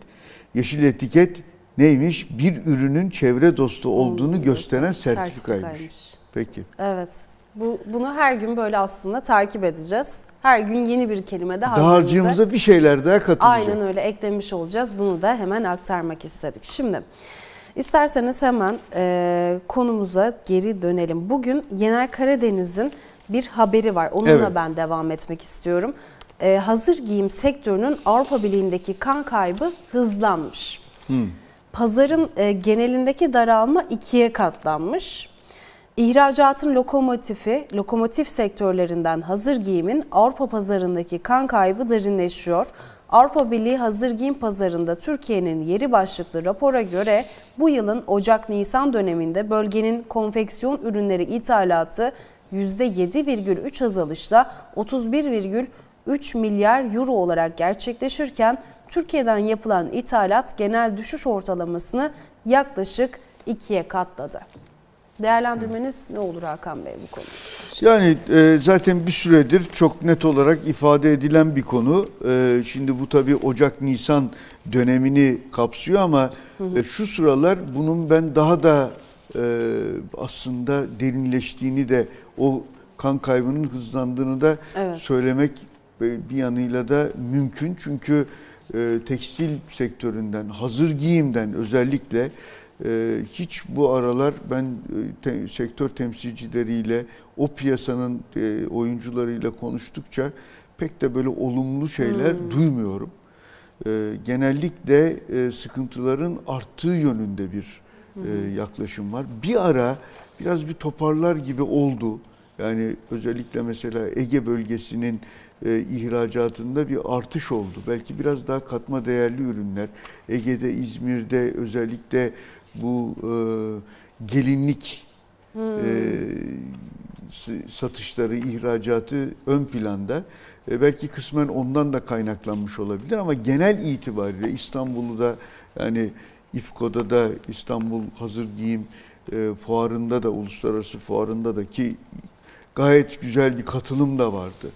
S3: Yeşil etiket neymiş? Bir ürünün çevre dostu olduğunu Olduğunu gösteren sertifikaymış. sertifikaymış. Peki.
S2: Evet. Bu, bunu her gün böyle aslında takip edeceğiz. Her gün yeni bir kelime de
S3: Dağarcığımıza bir şeyler daha katılacak.
S2: Aynen öyle eklemiş olacağız. Bunu da hemen aktarmak istedik. Şimdi isterseniz hemen e, konumuza geri dönelim. Bugün Yener Karadeniz'in bir haberi var. Onunla evet. ben devam etmek istiyorum. E, hazır giyim sektörünün Avrupa Birliği'ndeki kan kaybı hızlanmış. Hmm pazarın e, genelindeki daralma ikiye katlanmış. İhracatın lokomotifi, lokomotif sektörlerinden hazır giyimin Avrupa pazarındaki kan kaybı derinleşiyor. Avrupa Birliği hazır giyim pazarında Türkiye'nin yeri başlıklı rapora göre bu yılın Ocak-Nisan döneminde bölgenin konfeksiyon ürünleri ithalatı %7,3 azalışla 31,3 milyar euro olarak gerçekleşirken Türkiye'den yapılan ithalat genel düşüş ortalamasını yaklaşık ikiye katladı. Değerlendirmeniz ne olur Hakan Bey bu konuda?
S3: Yani e, zaten bir süredir çok net olarak ifade edilen bir konu. E, şimdi bu tabii Ocak-Nisan dönemini kapsıyor ama hı hı. E, şu sıralar bunun ben daha da e, aslında derinleştiğini de o kan kaybının hızlandığını da evet. söylemek bir yanıyla da mümkün. Çünkü e, tekstil sektöründen, hazır giyimden özellikle e, hiç bu aralar ben e, te, sektör temsilcileriyle, o piyasanın e, oyuncularıyla konuştukça pek de böyle olumlu şeyler hmm. duymuyorum. E, genellikle e, sıkıntıların arttığı yönünde bir e, yaklaşım var. Bir ara biraz bir toparlar gibi oldu. Yani özellikle mesela Ege bölgesinin e, ihracatında bir artış oldu. Belki biraz daha katma değerli ürünler. Ege'de, İzmir'de özellikle bu e, gelinlik hmm. e, satışları, ihracatı ön planda. E, belki kısmen ondan da kaynaklanmış olabilir ama genel itibariyle İstanbul'u da yani İFKO'da da İstanbul Hazır Giyim e, fuarında da uluslararası fuarında da ki gayet güzel bir katılım da vardı.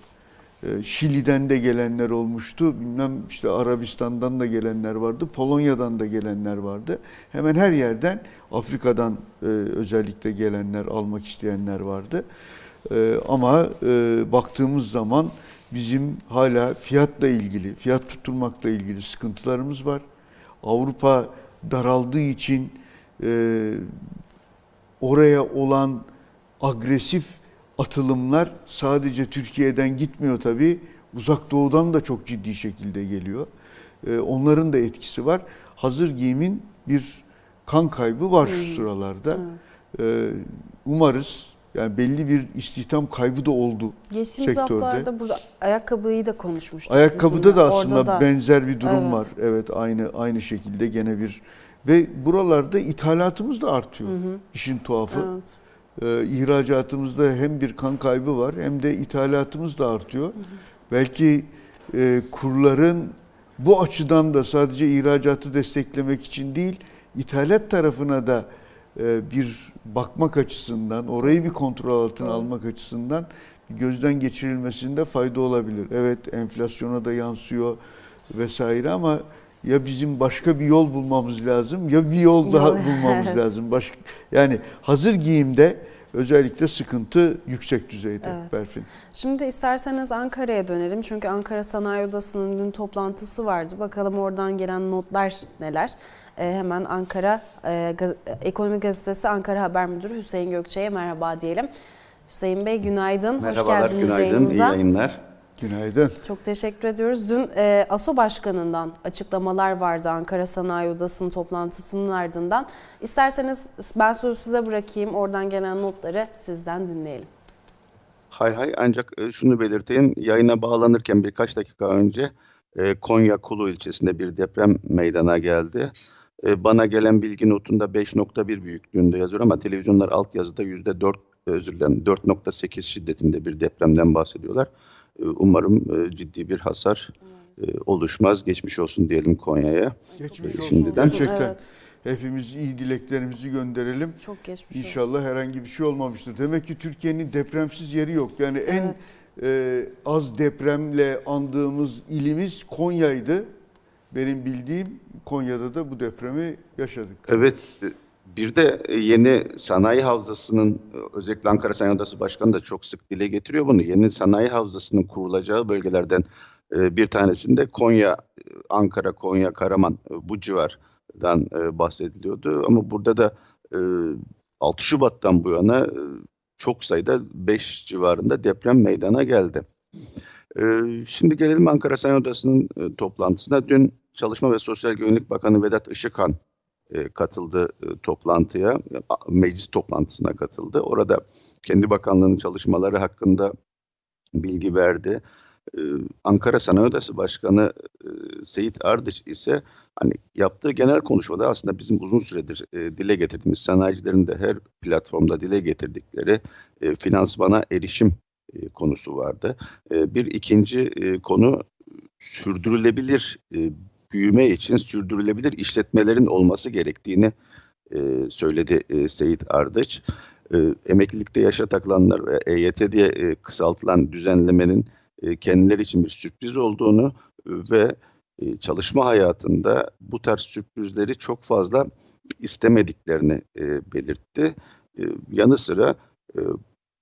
S3: E, Şili'den de gelenler olmuştu. Bilmem işte Arabistan'dan da gelenler vardı. Polonya'dan da gelenler vardı. Hemen her yerden Afrika'dan e, özellikle gelenler, almak isteyenler vardı. E, ama e, baktığımız zaman bizim hala fiyatla ilgili, fiyat tutturmakla ilgili sıkıntılarımız var. Avrupa daraldığı için e, oraya olan agresif atılımlar sadece Türkiye'den gitmiyor tabii. Uzak Doğu'dan da çok ciddi şekilde geliyor. E, onların da etkisi var. Hazır giyimin bir kan kaybı var şu hmm. sıralarda. E, umarız yani belli bir istihdam kaybı da oldu
S2: Geçtiğimiz sektörde. haftalarda burada ayakkabıyı da konuşmuştuk
S3: Ayakkabıda sizinle. da aslında da. benzer bir durum evet. var. Evet aynı aynı şekilde gene bir ve buralarda ithalatımız da artıyor. Hı hı. İşin tuhafı. Evet. Ee, ihracatımızda hem bir kan kaybı var hem de ithalatımız da artıyor. Hı hı. Belki e, kurların bu açıdan da sadece ihracatı desteklemek için değil, ithalat tarafına da e, bir bakmak açısından, orayı bir kontrol altına evet. almak açısından gözden geçirilmesinde fayda olabilir. Evet enflasyona da yansıyor vesaire ama ya bizim başka bir yol bulmamız lazım ya bir yol daha bulmamız evet. lazım. Başka, yani hazır giyimde özellikle sıkıntı yüksek düzeyde evet. Berfin.
S2: Şimdi isterseniz Ankara'ya dönelim. Çünkü Ankara Sanayi Odası'nın dün toplantısı vardı. Bakalım oradan gelen notlar neler. Ee, hemen Ankara e, gaz, Ekonomi Gazetesi Ankara Haber Müdürü Hüseyin Gökçe'ye merhaba diyelim. Hüseyin Bey günaydın.
S7: Merhabalar, Hoş geldiniz günaydın, yayınımıza. iyi yayınlar.
S3: Günaydın.
S2: Çok teşekkür ediyoruz. Dün e, ASO Başkanı'ndan açıklamalar vardı Ankara Sanayi Odası'nın toplantısının ardından. İsterseniz ben sözü size bırakayım. Oradan gelen notları sizden dinleyelim.
S7: Hay hay ancak e, şunu belirteyim. Yayına bağlanırken birkaç dakika önce e, Konya Kulu ilçesinde bir deprem meydana geldi. E, bana gelen bilgi notunda 5.1 büyüklüğünde yazıyor ama televizyonlar alt yazıda %4 özür dilerim 4.8 şiddetinde bir depremden bahsediyorlar. Ee, umarım e, ciddi bir hasar e, oluşmaz. Geçmiş olsun diyelim Konya'ya.
S3: Geçmiş olsun. Şimdiden. Gerçekten. Evet. Hepimiz iyi dileklerimizi gönderelim. Çok geçmiş İnşallah olsun. herhangi bir şey olmamıştır. Demek ki Türkiye'nin depremsiz yeri yok. Yani en evet. e, az depremle andığımız ilimiz Konya'ydı. Benim bildiğim Konya'da da bu depremi yaşadık.
S7: Evet. Bir de e, yeni sanayi havzasının e, özellikle Ankara Sanayi Odası Başkanı da çok sık dile getiriyor bunu. Yeni sanayi havzasının kurulacağı bölgelerden e, bir tanesinde Konya, Ankara, Konya, Karaman bu civardan bahsediliyordu. Ama burada da 6 Şubat'tan bu yana çok sayıda 5 civarında deprem meydana geldi. Şimdi gelelim Ankara Sanayi Odası'nın toplantısına. Dün Çalışma ve Sosyal Güvenlik Bakanı Vedat Işıkhan e, katıldı e, toplantıya, meclis toplantısına katıldı. Orada kendi bakanlığının çalışmaları hakkında bilgi verdi. E, Ankara Sanayi Odası Başkanı Seyit Ardıç ise hani yaptığı genel konuşmada aslında bizim uzun süredir dile getirdiğimiz sanayicilerin de her platformda dile getirdikleri finansmana erişim konusu vardı. bir ikinci konu sürdürülebilir büyüme için sürdürülebilir işletmelerin olması gerektiğini e, söyledi e, Seyit Ardıç. E, emeklilikte yaşa takılanlar ve EYT diye e, kısaltılan düzenlemenin e, kendileri için bir sürpriz olduğunu ve e, çalışma hayatında bu tarz sürprizleri çok fazla istemediklerini e, belirtti. E, yanı sıra e,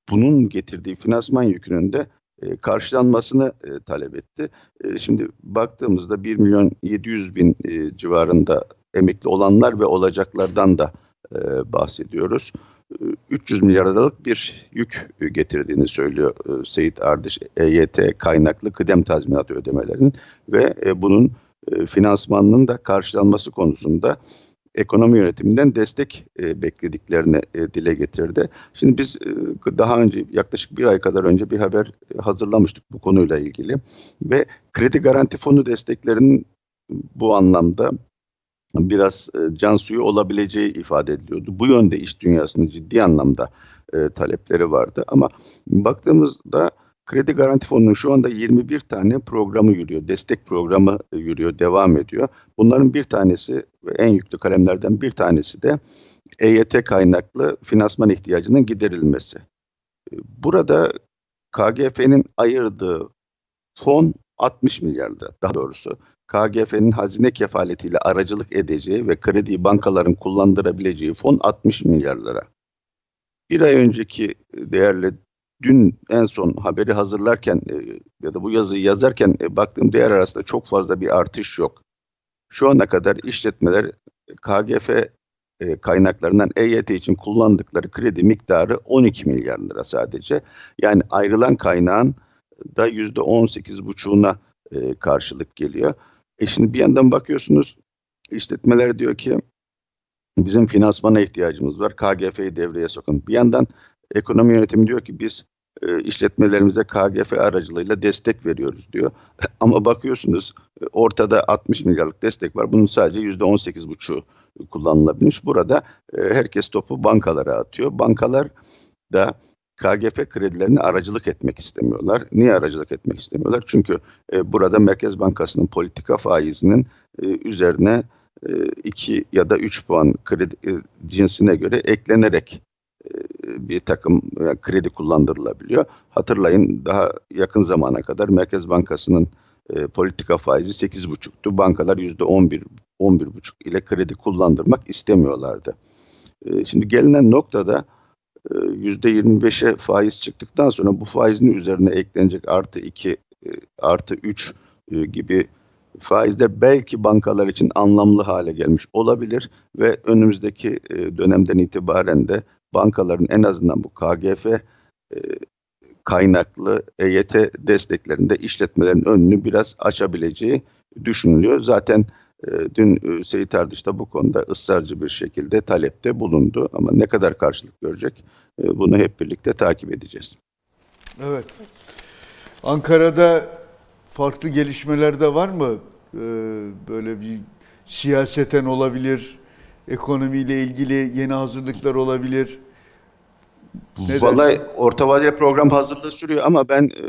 S7: bunun getirdiği finansman yükünün de e, karşılanmasını e, talep etti. E, şimdi baktığımızda 1 milyon 700 bin civarında emekli olanlar ve olacaklardan da bahsediyoruz. 300 milyar liralık bir yük getirdiğini söylüyor Seyit Ardış EYT kaynaklı kıdem tazminatı ödemelerinin ve bunun finansmanının da karşılanması konusunda ekonomi yönetiminden destek e, beklediklerini e, dile getirdi. Şimdi biz e, daha önce yaklaşık bir ay kadar önce bir haber hazırlamıştık bu konuyla ilgili ve kredi garanti fonu desteklerinin bu anlamda biraz e, can suyu olabileceği ifade ediliyordu. Bu yönde iş dünyasının ciddi anlamda e, talepleri vardı ama baktığımızda Kredi Garanti Fonu'nun şu anda 21 tane programı yürüyor. Destek programı e, yürüyor, devam ediyor. Bunların bir tanesi ve en yüklü kalemlerden bir tanesi de EYT kaynaklı finansman ihtiyacının giderilmesi. E, burada KGF'nin ayırdığı fon 60 milyar lira daha doğrusu. KGF'nin hazine kefaletiyle aracılık edeceği ve kredi bankaların kullandırabileceği fon 60 milyar lira. Bir ay önceki değerle dün en son haberi hazırlarken e, ya da bu yazıyı yazarken e, baktığım değer arasında çok fazla bir artış yok. Şu ana kadar işletmeler KGF e, kaynaklarından EYT için kullandıkları kredi miktarı 12 milyar lira sadece. Yani ayrılan kaynağın da %18,5'una e, karşılık geliyor. E şimdi bir yandan bakıyorsunuz işletmeler diyor ki bizim finansmana ihtiyacımız var. KGF'yi devreye sokun. Bir yandan ekonomi yönetimi diyor ki biz e, işletmelerimize KGF aracılığıyla destek veriyoruz diyor. Ama bakıyorsunuz e, ortada 60 milyarlık destek var. Bunun sadece %18,5'u kullanılabilmiş. Burada e, herkes topu bankalara atıyor. Bankalar da KGF kredilerini aracılık etmek istemiyorlar. Niye aracılık etmek istemiyorlar? Çünkü e, burada Merkez Bankası'nın politika faizinin üzerine e, 2 ya da 3 puan kredi cinsine göre eklenerek bir takım e, kredi kullandırılabiliyor. Hatırlayın daha yakın zamana kadar Merkez Bankası'nın e, politika faizi 8,5'tu. Bankalar %11 11,5 ile kredi kullandırmak istemiyorlardı. E, şimdi gelinen noktada %25'e faiz çıktıktan sonra bu faizin üzerine eklenecek artı 2 artı 3 gibi faizler belki bankalar için anlamlı hale gelmiş olabilir ve önümüzdeki dönemden itibaren de bankaların en azından bu KGF e, kaynaklı EYT desteklerinde işletmelerin önünü biraz açabileceği düşünülüyor. Zaten e, dün e, Seyit Erdış da bu konuda ısrarcı bir şekilde talepte bulundu ama ne kadar karşılık görecek e, bunu hep birlikte takip edeceğiz.
S3: Evet. Ankara'da farklı gelişmeler de var mı? Ee, böyle bir siyaseten olabilir, ekonomiyle ilgili yeni hazırlıklar olabilir.
S7: Ne Vallahi dersin? orta vadeli program hazırlığı sürüyor ama ben e,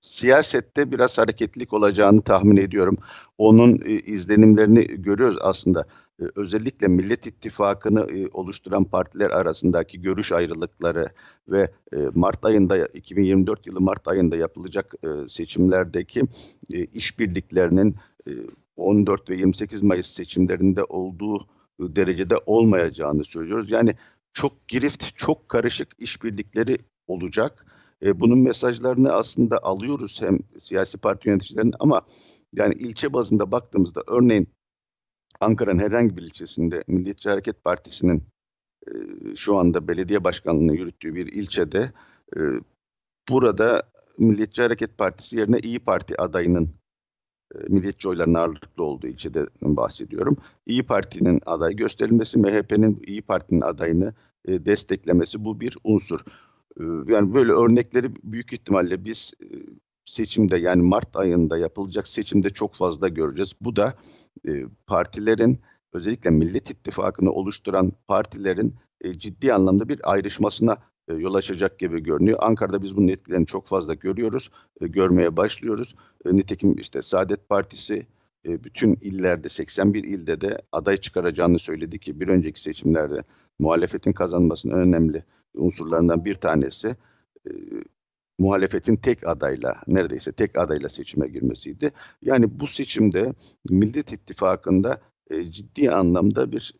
S7: siyasette biraz hareketlilik olacağını tahmin ediyorum. Onun e, izlenimlerini görüyoruz aslında. E, özellikle Millet İttifakı'nı e, oluşturan partiler arasındaki görüş ayrılıkları ve e, Mart ayında 2024 yılı Mart ayında yapılacak e, seçimlerdeki e, işbirliklerinin e, 14 ve 28 Mayıs seçimlerinde olduğu derecede olmayacağını söylüyoruz. Yani çok girift, çok karışık işbirlikleri olacak. E, bunun mesajlarını aslında alıyoruz hem siyasi parti yöneticilerinin ama yani ilçe bazında baktığımızda örneğin Ankara'nın herhangi bir ilçesinde Milliyetçi Hareket Partisi'nin e, şu anda belediye başkanlığını yürüttüğü bir ilçede e, burada Milliyetçi Hareket Partisi yerine İyi Parti adayının milliyetçi oyların ağırlıklı olduğu ilçede bahsediyorum. İyi Parti'nin aday gösterilmesi, MHP'nin İyi Parti'nin adayını e, desteklemesi bu bir unsur. E, yani böyle örnekleri büyük ihtimalle biz e, seçimde yani Mart ayında yapılacak seçimde çok fazla göreceğiz. Bu da partilerin özellikle Millet İttifakı'nı oluşturan partilerin ciddi anlamda bir ayrışmasına e, yol açacak gibi görünüyor. Ankara'da biz bunun etkilerini çok fazla görüyoruz, e, görmeye başlıyoruz. E, nitekim işte Saadet Partisi bütün illerde, 81 ilde de aday çıkaracağını söyledi ki bir önceki seçimlerde muhalefetin kazanmasının önemli unsurlarından bir tanesi muhalefetin tek adayla, neredeyse tek adayla seçime girmesiydi. Yani bu seçimde Millet İttifakı'nda ciddi anlamda bir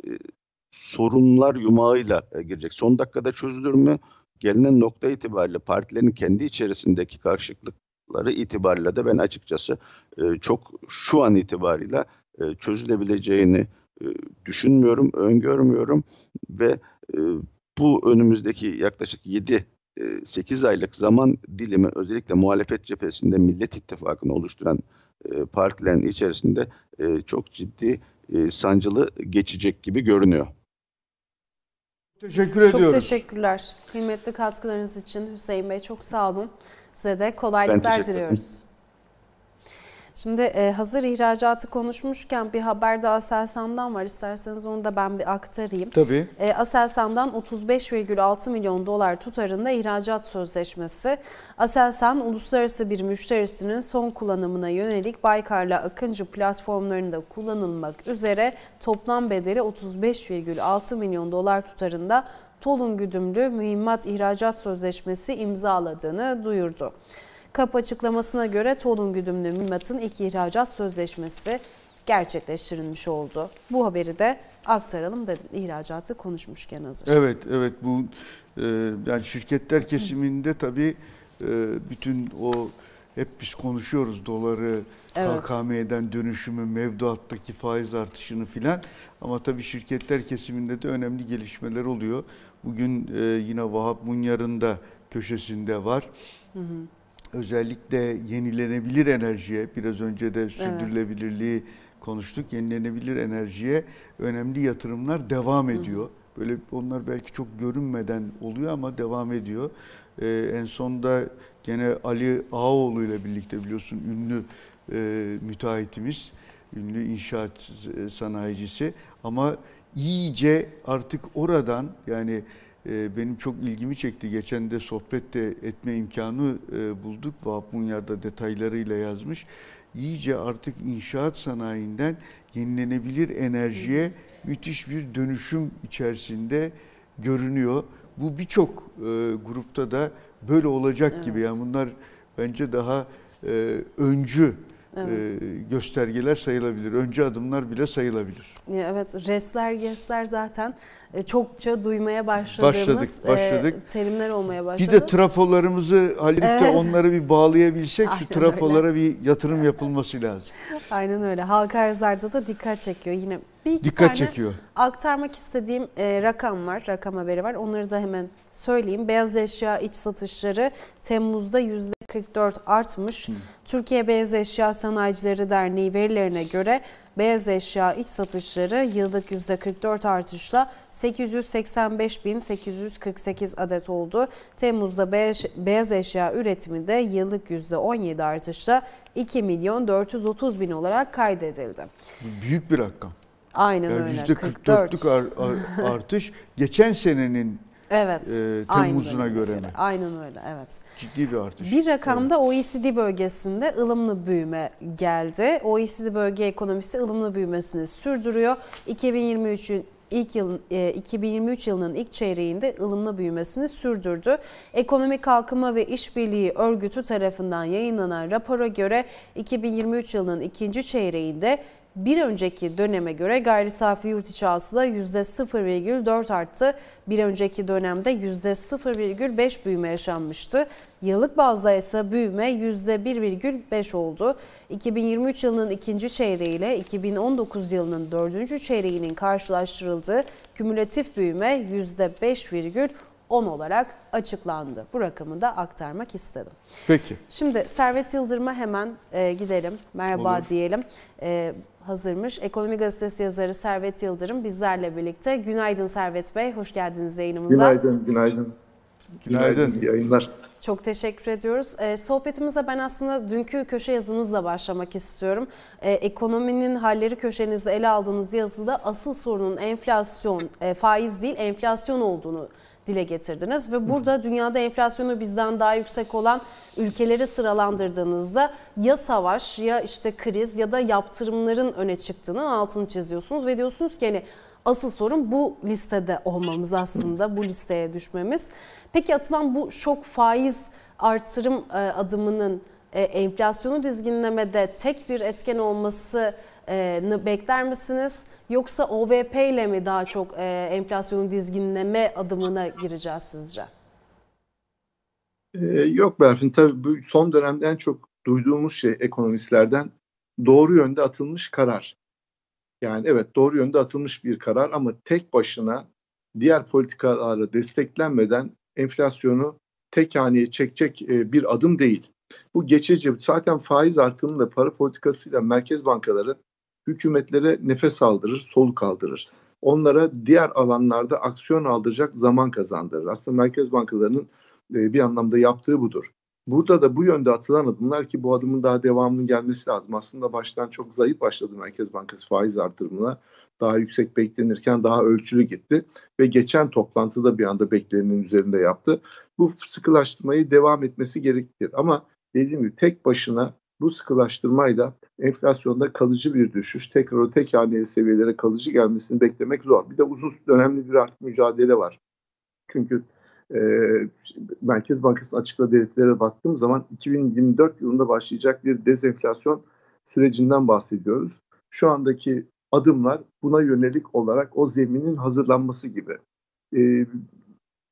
S7: sorunlar yumağıyla e, girecek. Son dakikada çözülür mü? Gelinen nokta itibariyle partilerin kendi içerisindeki karşılıkları itibariyle de ben açıkçası e, çok şu an itibariyle e, çözülebileceğini düşünmüyorum, öngörmüyorum ve bu önümüzdeki yaklaşık 7 8 aylık zaman dilimi özellikle muhalefet cephesinde Millet İttifakı'nı oluşturan partilerin içerisinde çok ciddi e, sancılı geçecek gibi görünüyor.
S3: Teşekkür
S2: çok
S3: ediyoruz.
S2: Çok teşekkürler. Kıymetli katkılarınız için Hüseyin Bey çok sağ olun. Size de kolaylıklar diliyoruz. Şimdi e, hazır ihracatı konuşmuşken bir haber de Aselsan'dan var. İsterseniz onu da ben bir aktarayım.
S3: Tabii.
S2: E, Aselsan'dan 35,6 milyon dolar tutarında ihracat sözleşmesi. Aselsan uluslararası bir müşterisinin son kullanımına yönelik Baykar'la Akıncı platformlarında kullanılmak üzere toplam bedeli 35,6 milyon dolar tutarında Tolun güdümlü mühimmat ihracat sözleşmesi imzaladığını duyurdu. KAP açıklamasına göre Tolun güdümlü mühimmatın ilk ihracat sözleşmesi gerçekleştirilmiş oldu. Bu haberi de aktaralım dedim ihracatı konuşmuşken hazır.
S3: Evet, evet bu e, yani şirketler kesiminde tabii e, bütün o hep biz konuşuyoruz doları, evet. KKM'den dönüşümü, mevduattaki faiz artışını filan. Ama tabii şirketler kesiminde de önemli gelişmeler oluyor. Bugün e, yine Vahap Munyar'ın da köşesinde var. Hı hı. Özellikle yenilenebilir enerjiye, biraz önce de sürdürülebilirliği evet. konuştuk. Yenilenebilir enerjiye önemli yatırımlar devam ediyor. Hı. Böyle onlar belki çok görünmeden oluyor ama devam ediyor. Ee, en sonda gene Ali Ağoğlu ile birlikte biliyorsun ünlü e, müteahhitimiz, ünlü inşaat sanayicisi ama iyice artık oradan yani e, benim çok ilgimi çekti. Geçen de sohbet de etme imkanı e, bulduk. Vahap Munyar detaylarıyla yazmış. İyice artık inşaat sanayinden yenilenebilir enerjiye müthiş bir dönüşüm içerisinde görünüyor. Bu birçok e, grupta da böyle olacak evet. gibi. Yani bunlar bence daha e, öncü evet. e, göstergeler sayılabilir. Önce adımlar bile sayılabilir.
S2: Evet, resler, gesler zaten çokça duymaya başladığımız başladık, başladık. E, terimler olmaya başladı.
S3: Bir de trafolarımızı halledip evet. onları bir bağlayabilsek Aynen şu trafolara öyle. bir yatırım yapılması lazım.
S2: Aynen öyle. Halka arzlarda da dikkat çekiyor. Yine bir iki
S3: dikkat
S2: tane
S3: çekiyor.
S2: aktarmak istediğim e, rakam var. Rakam haberi var. Onları da hemen söyleyeyim. Beyaz eşya iç satışları Temmuz'da %44 artmış. Hmm. Türkiye Beyaz Eşya Sanayicileri Derneği verilerine göre beyaz eşya iç satışları yıllık %44 artışla 885.848 adet oldu. Temmuz'da beyaz eşya üretimi de yıllık %17 artışla 2 milyon 430 bin olarak kaydedildi.
S3: Büyük bir rakam.
S2: Aynen yani öyle. %44'lük
S3: ar, ar, artış geçen senenin
S2: Evet.
S3: E, Temmuz'una göre mi?
S2: Aynen öyle evet.
S3: Ciddi bir artış.
S2: Bir rakamda evet. OECD bölgesinde ılımlı büyüme geldi. OECD bölge ekonomisi ılımlı büyümesini sürdürüyor. 2023'ün ilk yıl 2023 yılının ilk çeyreğinde ılımlı büyümesini sürdürdü. Ekonomik Kalkınma ve İşbirliği Örgütü tarafından yayınlanan rapora göre 2023 yılının ikinci çeyreğinde bir önceki döneme göre gayri safi yurt içi hasıla %0,4 arttı. Bir önceki dönemde %0,5 büyüme yaşanmıştı. Yıllık bazda ise büyüme %1,5 oldu. 2023 yılının ikinci çeyreği ile 2019 yılının dördüncü çeyreğinin karşılaştırıldığı kümülatif büyüme %5,10 olarak açıklandı. Bu rakamı da aktarmak istedim.
S3: Peki.
S2: Şimdi Servet Yıldırım'a hemen e, gidelim. Merhaba Olur. diyelim. E, hazırmış. Ekonomi Gazetesi yazarı Servet Yıldırım bizlerle birlikte. Günaydın Servet Bey, hoş geldiniz yayınımıza.
S8: Günaydın, günaydın.
S3: Günaydın. günaydın.
S8: İyi yayınlar.
S2: Çok teşekkür ediyoruz. E, sohbetimize ben aslında dünkü köşe yazınızla başlamak istiyorum. E, ekonominin halleri köşenizde ele aldığınız yazıda asıl sorunun enflasyon, e, faiz değil enflasyon olduğunu dile getirdiniz. Ve burada dünyada enflasyonu bizden daha yüksek olan ülkeleri sıralandırdığınızda ya savaş ya işte kriz ya da yaptırımların öne çıktığının altını çiziyorsunuz. Ve diyorsunuz ki hani asıl sorun bu listede olmamız aslında bu listeye düşmemiz. Peki atılan bu şok faiz artırım e, adımının e, enflasyonu dizginlemede tek bir etken olması bekler misiniz? Yoksa OVP ile mi daha çok enflasyonu dizginleme adımına gireceğiz sizce?
S8: Ee, yok Berfin tabii bu son dönemde en çok duyduğumuz şey ekonomistlerden doğru yönde atılmış karar. Yani evet doğru yönde atılmış bir karar ama tek başına diğer politikalarla desteklenmeden enflasyonu tek haneye çekecek bir adım değil. Bu geçici. Zaten faiz artımında para politikasıyla merkez bankaları hükümetlere nefes aldırır, soluk aldırır. Onlara diğer alanlarda aksiyon aldıracak zaman kazandırır. Aslında merkez bankalarının e, bir anlamda yaptığı budur. Burada da bu yönde atılan adımlar ki bu adımın daha devamının gelmesi lazım. Aslında baştan çok zayıf başladı Merkez Bankası faiz artırımına. Daha yüksek beklenirken daha ölçülü gitti ve geçen toplantıda bir anda beklenenin üzerinde yaptı. Bu sıkılaştırmayı devam etmesi gerekir ama dediğim gibi tek başına bu sıkılaştırmayla enflasyonda kalıcı bir düşüş, tekrar o tek haneli seviyelere kalıcı gelmesini beklemek zor. Bir de uzun dönemli bir artık mücadele var. Çünkü e, Merkez Bankası açıkladığı hedeflere baktığım zaman 2024 yılında başlayacak bir dezenflasyon sürecinden bahsediyoruz. Şu andaki adımlar buna yönelik olarak o zeminin hazırlanması gibi. E,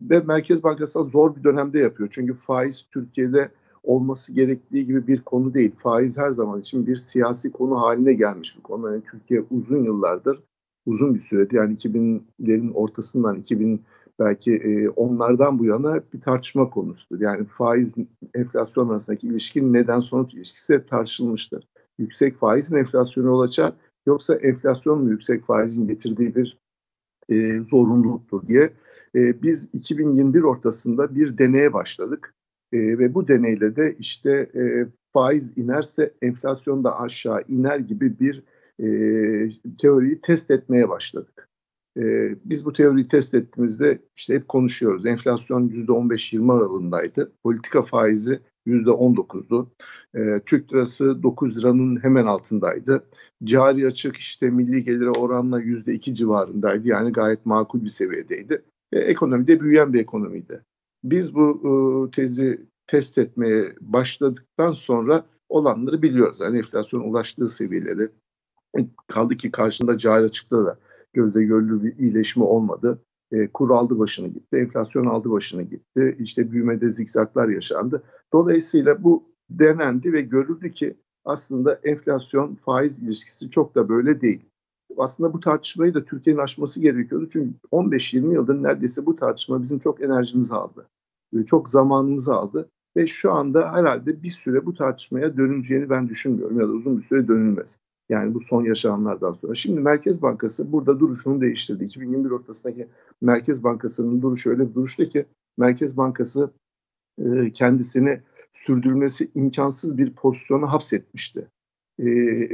S8: ve Merkez Bankası zor bir dönemde yapıyor. Çünkü faiz Türkiye'de olması gerektiği gibi bir konu değil. Faiz her zaman için bir siyasi konu haline gelmiş bir konu. Yani Türkiye uzun yıllardır, uzun bir süredir yani 2000'lerin ortasından 2000 belki e, onlardan bu yana bir tartışma konusudur. Yani faiz enflasyon arasındaki ilişki neden sonuç ilişkisi hep tartışılmıştır. Yüksek faiz mi enflasyona yol açar yoksa enflasyon mu yüksek faizin getirdiği bir e, zorunluluktur diye. E, biz 2021 ortasında bir deneye başladık. E, ve bu deneyle de işte e, faiz inerse enflasyon da aşağı iner gibi bir e, teoriyi test etmeye başladık. E, biz bu teoriyi test ettiğimizde işte hep konuşuyoruz. Enflasyon %15-20 aralığındaydı. Politika faizi %19'du. E, Türk lirası 9 liranın hemen altındaydı. Cari açık işte milli gelire oranla %2 civarındaydı. Yani gayet makul bir seviyedeydi. E, ekonomi de büyüyen bir ekonomiydi. Biz bu e, tezi test etmeye başladıktan sonra olanları biliyoruz. Yani enflasyon ulaştığı seviyeleri kaldı ki karşında cari açıkta da gözle görülür bir iyileşme olmadı. E, kur aldı başını gitti, enflasyon aldı başını gitti. İşte büyümede zikzaklar yaşandı. Dolayısıyla bu denendi ve görüldü ki aslında enflasyon faiz ilişkisi çok da böyle değil. Aslında bu tartışmayı da Türkiye'nin aşması gerekiyordu. Çünkü 15-20 yıldır neredeyse bu tartışma bizim çok enerjimizi aldı. E, çok zamanımızı aldı. Ve şu anda herhalde bir süre bu tartışmaya dönüleceğini ben düşünmüyorum ya da uzun bir süre dönülmez. Yani bu son yaşananlardan sonra. Şimdi Merkez Bankası burada duruşunu değiştirdi. 2021 ortasındaki Merkez Bankası'nın duruşu öyle bir duruştu ki Merkez Bankası e, kendisini sürdürmesi imkansız bir pozisyona hapsetmişti. E,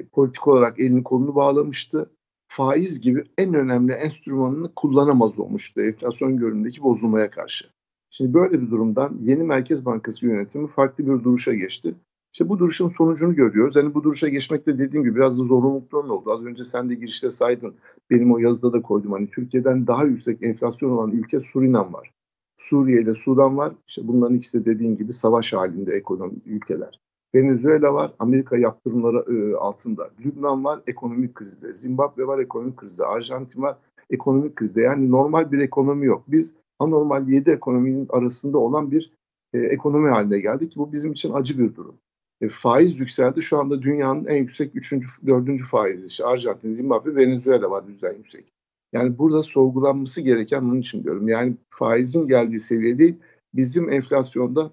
S8: politik olarak elini kolunu bağlamıştı. Faiz gibi en önemli enstrümanını kullanamaz olmuştu enflasyon görünümündeki bozulmaya karşı. Şimdi böyle bir durumdan yeni Merkez Bankası yönetimi farklı bir duruşa geçti. İşte bu duruşun sonucunu görüyoruz. Yani bu duruşa geçmekte dediğim gibi biraz da zorunluluktan oldu. Az önce sen de girişte saydın. Benim o yazıda da koydum. Hani Türkiye'den daha yüksek enflasyon olan ülke Surinam var. Suriye ile Sudan var. İşte bunların ikisi de dediğin gibi savaş halinde ekonomi ülkeler. Venezuela var, Amerika yaptırımları e, altında. Lübnan var, ekonomik krizde. Zimbabwe var, ekonomik krizde. Arjantin var, ekonomik krizde. Yani normal bir ekonomi yok. Biz anormal 7 ekonominin arasında olan bir e, ekonomi haline geldik. Bu bizim için acı bir durum. E, faiz yükseldi. Şu anda dünyanın en yüksek 3. 4. faizi. İşte Arjantin, Zimbabwe, Venezuela var yüzden yüksek. Yani burada sorgulanması gereken bunun için diyorum. Yani faizin geldiği seviye değil, bizim enflasyonda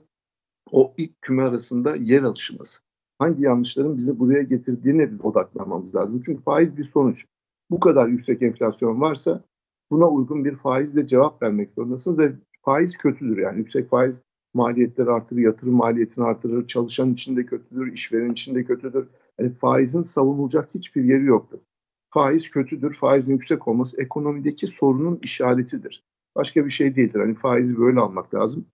S8: o ilk küme arasında yer alışımız. Hangi yanlışların bizi buraya getirdiğine biz odaklanmamız lazım. Çünkü faiz bir sonuç. Bu kadar yüksek enflasyon varsa buna uygun bir faizle cevap vermek zorundasınız ve faiz kötüdür. Yani yüksek faiz maliyetleri artırır, yatırım maliyetini artırır, çalışan için de kötüdür, işveren için de kötüdür. Yani faizin savunulacak hiçbir yeri yoktur. Faiz kötüdür, faizin yüksek olması ekonomideki sorunun işaretidir. Başka bir şey değildir. Hani faizi böyle almak lazım.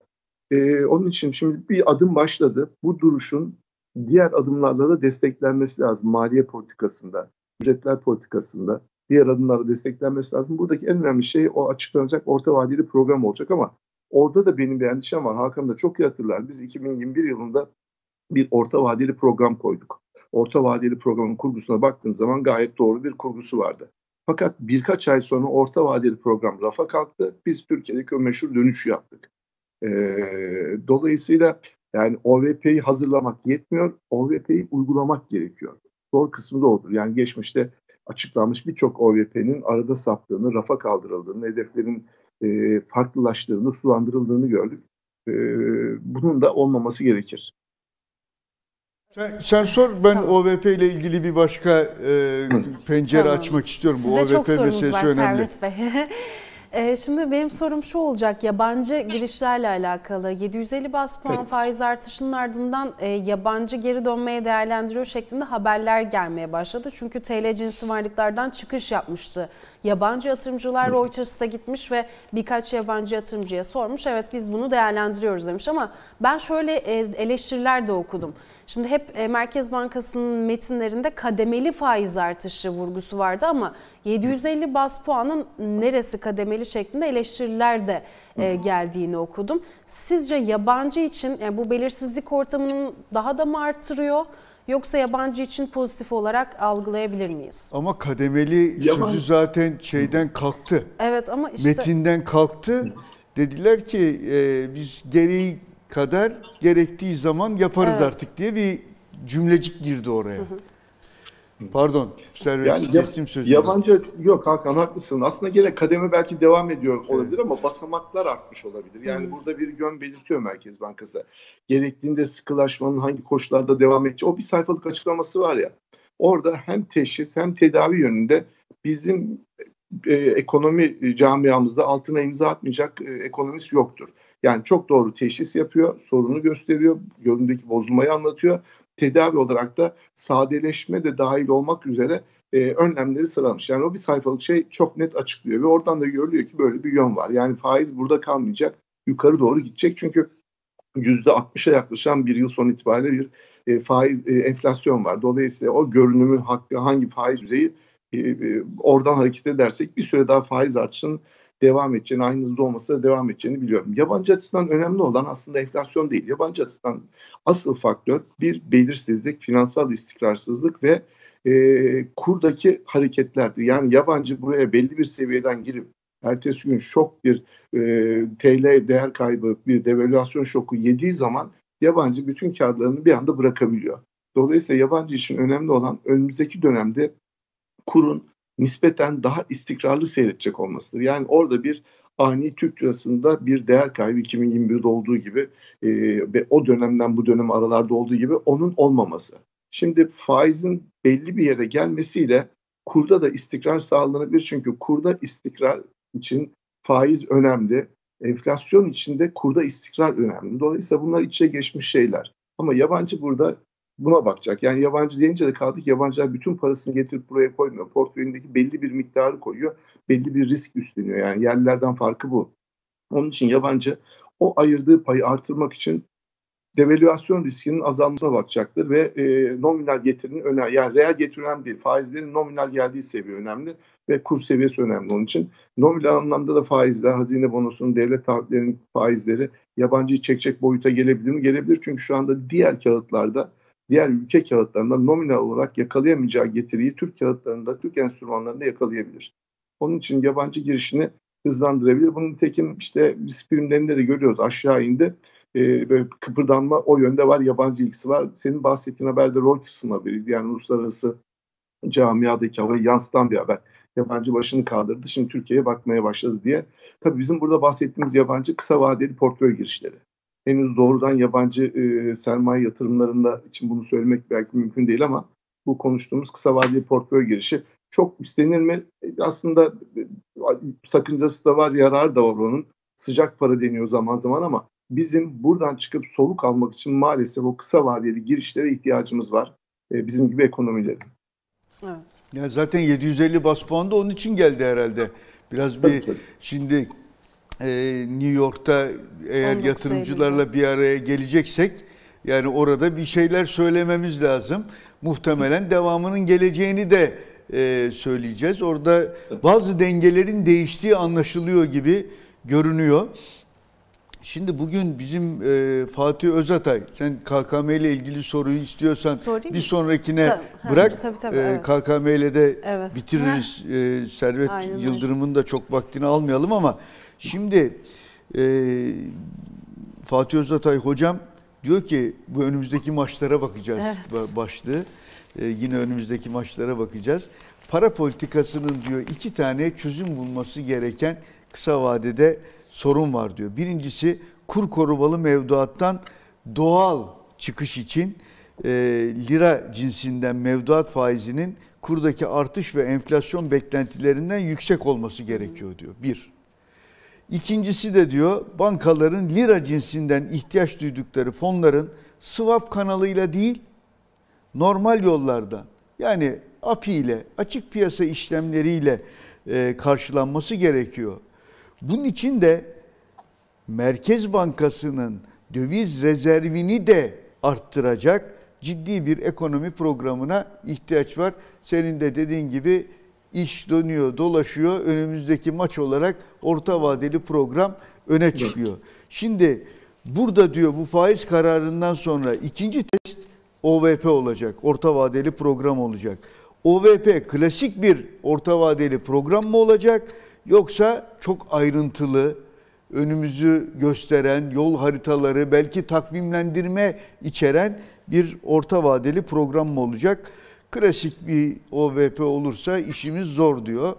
S8: Ee, onun için şimdi bir adım başladı. Bu duruşun diğer adımlarla da desteklenmesi lazım. Maliye politikasında, ücretler politikasında, diğer adımlarla desteklenmesi lazım. Buradaki en önemli şey o açıklanacak orta vadeli program olacak ama orada da benim bir endişem var. Hakan da çok iyi hatırlar. Biz 2021 yılında bir orta vadeli program koyduk. Orta vadeli programın kurgusuna baktığın zaman gayet doğru bir kurgusu vardı. Fakat birkaç ay sonra orta vadeli program rafa kalktı. Biz Türkiye'deki o meşhur dönüşü yaptık. Dolayısıyla yani OVP'yi hazırlamak yetmiyor, OVP'yi uygulamak gerekiyor. Zor kısmı da odur. Yani geçmişte açıklanmış birçok OVP'nin arada saptığını, rafa kaldırıldığını, hedeflerin e, farklılaştığını, sulandırıldığını gördük. E, bunun da olmaması gerekir.
S3: Sen, sen sor ben tamam. OVP ile ilgili bir başka e, pencere tamam. açmak istiyorum.
S2: Size Bu OVP çok meselesi var, önemli. Servet Bey. Ee, şimdi benim sorum şu olacak. Yabancı girişlerle alakalı 750 bas puan faiz artışının ardından e, yabancı geri dönmeye değerlendiriyor şeklinde haberler gelmeye başladı. Çünkü TL cinsi varlıklardan çıkış yapmıştı. Yabancı yatırımcılar Reuters'a gitmiş ve birkaç yabancı yatırımcıya sormuş. Evet biz bunu değerlendiriyoruz demiş ama ben şöyle e, eleştiriler de okudum. Şimdi hep e, Merkez Bankası'nın metinlerinde kademeli faiz artışı vurgusu vardı ama 750 bas puanın neresi kademeli şeklinde eleştiriler de e, geldiğini okudum. Sizce yabancı için yani bu belirsizlik ortamının daha da mı artırıyor? Yoksa yabancı için pozitif olarak algılayabilir miyiz?
S3: Ama kademeli yabancı. sözü zaten şeyden kalktı.
S2: Evet ama işte...
S3: Metinden kalktı. Dediler ki e, biz gereği kadar gerektiği zaman yaparız evet. artık diye bir cümlecik girdi oraya. Hı hı. Pardon, servis yani kestim sözünü.
S8: Yabancı yok Hakan haklısın. Aslında gene kademe belki devam ediyor olabilir evet. ama basamaklar artmış olabilir. Yani hmm. burada bir yön belirtiyor Merkez Bankası. Gerektiğinde sıkılaşmanın hangi koşullarda devam edeceği. O bir sayfalık açıklaması var ya. Orada hem teşhis hem tedavi yönünde bizim e, ekonomi camiamızda altına imza atmayacak e, ekonomist yoktur. Yani çok doğru teşhis yapıyor, sorunu gösteriyor, göründeki bozulmayı anlatıyor. Tedavi olarak da sadeleşme de dahil olmak üzere e, önlemleri sıralamış. Yani o bir sayfalık şey çok net açıklıyor ve oradan da görülüyor ki böyle bir yön var. Yani faiz burada kalmayacak, yukarı doğru gidecek çünkü %60'a yaklaşan bir yıl son itibariyle bir e, faiz e, enflasyon var. Dolayısıyla o görünümü hakkı hangi faiz düzeyi e, e, oradan hareket edersek bir süre daha faiz artışının devam edeceğini, aynı hızda olması da devam edeceğini biliyorum. Yabancı açısından önemli olan aslında enflasyon değil. Yabancı açısından asıl faktör bir belirsizlik, finansal istikrarsızlık ve e, kurdaki hareketlerdi. Yani yabancı buraya belli bir seviyeden girip ertesi gün şok bir e, TL değer kaybı, bir devalüasyon şoku yediği zaman yabancı bütün karlarını bir anda bırakabiliyor. Dolayısıyla yabancı için önemli olan önümüzdeki dönemde kurun nispeten daha istikrarlı seyredecek olmasıdır. Yani orada bir ani Türk lirasında bir değer kaybı 2021'de olduğu gibi e, ve o dönemden bu dönem aralarda olduğu gibi onun olmaması. Şimdi faizin belli bir yere gelmesiyle kurda da istikrar sağlanabilir. Çünkü kurda istikrar için faiz önemli. Enflasyon içinde kurda istikrar önemli. Dolayısıyla bunlar içe geçmiş şeyler. Ama yabancı burada buna bakacak. Yani yabancı deyince de kaldık yabancılar bütün parasını getirip buraya koymuyor. Portföyündeki belli bir miktarı koyuyor. Belli bir risk üstleniyor. Yani yerlerden farkı bu. Onun için yabancı o ayırdığı payı artırmak için devalüasyon riskinin azalmasına bakacaktır ve e, nominal getirinin önemli. Yani reel getiri önemli değil. Faizlerin nominal geldiği seviye önemli ve kur seviyesi önemli onun için. Nominal anlamda da faizler, hazine bonosunun, devlet taahhütlerinin faizleri yabancıyı çekecek boyuta gelebilir mi? Gelebilir çünkü şu anda diğer kağıtlarda diğer ülke kağıtlarında nominal olarak yakalayamayacağı getiriyi Türk kağıtlarında, Türk enstrümanlarında yakalayabilir. Onun için yabancı girişini hızlandırabilir. Bunun tekim işte biz filmlerinde de görüyoruz aşağı indi. Ee, böyle kıpırdanma o yönde var, yabancı ilgisi var. Senin bahsettiğin haberde Reuters'ın haberiydi. Yani uluslararası camiadaki havayı yansıtan bir haber. Yabancı başını kaldırdı, şimdi Türkiye'ye bakmaya başladı diye. Tabii bizim burada bahsettiğimiz yabancı kısa vadeli portföy girişleri henüz doğrudan yabancı e, sermaye yatırımlarında için bunu söylemek belki mümkün değil ama bu konuştuğumuz kısa vadeli portföy girişi çok istenir mi? E, aslında e, sakıncası da var, yarar da var onun. Sıcak para deniyor zaman zaman ama bizim buradan çıkıp soluk almak için maalesef o kısa vadeli girişlere ihtiyacımız var. E, bizim gibi ekonomilerin.
S3: Evet. Ya zaten 750 bas puan da onun için geldi herhalde. Biraz bir tabii, tabii. şimdi e, New York'ta eğer yatırımcılarla bir araya geleceksek yani orada bir şeyler söylememiz lazım. Muhtemelen devamının geleceğini de e, söyleyeceğiz. Orada bazı dengelerin değiştiği anlaşılıyor gibi görünüyor. Şimdi bugün bizim e, Fatih Özatay, sen KKM ile ilgili soruyu istiyorsan Sorayım bir sonrakine tabii, bırak. Tabii, tabii, e, evet. KKM ile de evet. bitiririz. E, Servet Yıldırım'ın da çok vaktini almayalım ama Şimdi e, Fatih Özatay hocam diyor ki bu önümüzdeki maçlara bakacağız evet. başlığı. E, yine önümüzdeki maçlara bakacağız. Para politikasının diyor iki tane çözüm bulması gereken kısa vadede sorun var diyor. Birincisi kur korumalı mevduattan doğal çıkış için e, lira cinsinden mevduat faizinin kurdaki artış ve enflasyon beklentilerinden yüksek olması gerekiyor diyor. Bir. İkincisi de diyor bankaların lira cinsinden ihtiyaç duydukları fonların swap kanalıyla değil normal yollardan yani API ile açık piyasa işlemleriyle e, karşılanması gerekiyor. Bunun için de Merkez Bankası'nın döviz rezervini de arttıracak ciddi bir ekonomi programına ihtiyaç var. Senin de dediğin gibi iş dönüyor, dolaşıyor. Önümüzdeki maç olarak orta vadeli program öne çıkıyor. Şimdi burada diyor bu faiz kararından sonra ikinci test OVP olacak. Orta vadeli program olacak. OVP klasik bir orta vadeli program mı olacak yoksa çok ayrıntılı önümüzü gösteren yol haritaları belki takvimlendirme içeren bir orta vadeli program mı olacak? Klasik bir OVP olursa işimiz zor diyor.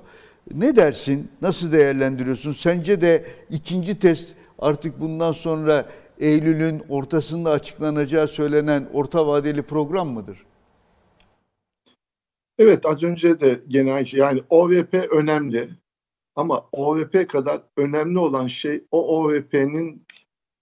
S3: Ne dersin? Nasıl değerlendiriyorsun? Sence de ikinci test artık bundan sonra Eylül'ün ortasında açıklanacağı söylenen orta vadeli program mıdır?
S8: Evet az önce de genel şey yani OVP önemli ama OVP kadar önemli olan şey o OVP'nin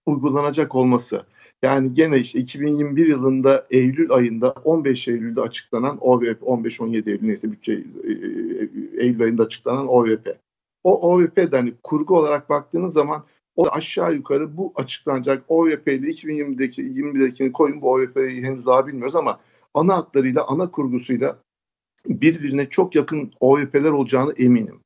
S8: uygulanacak olması. Yani gene işte 2021 yılında Eylül ayında 15 Eylül'de açıklanan OVP 15-17 Eylül neyse bütçe e, e, Eylül ayında açıklanan OVP. O OVP'de hani kurgu olarak baktığınız zaman o aşağı yukarı bu açıklanacak OVP ile 2020'deki 20'dekini koyun bu OVP'yi henüz daha bilmiyoruz ama ana hatlarıyla ana kurgusuyla birbirine çok yakın OVP'ler olacağını eminim.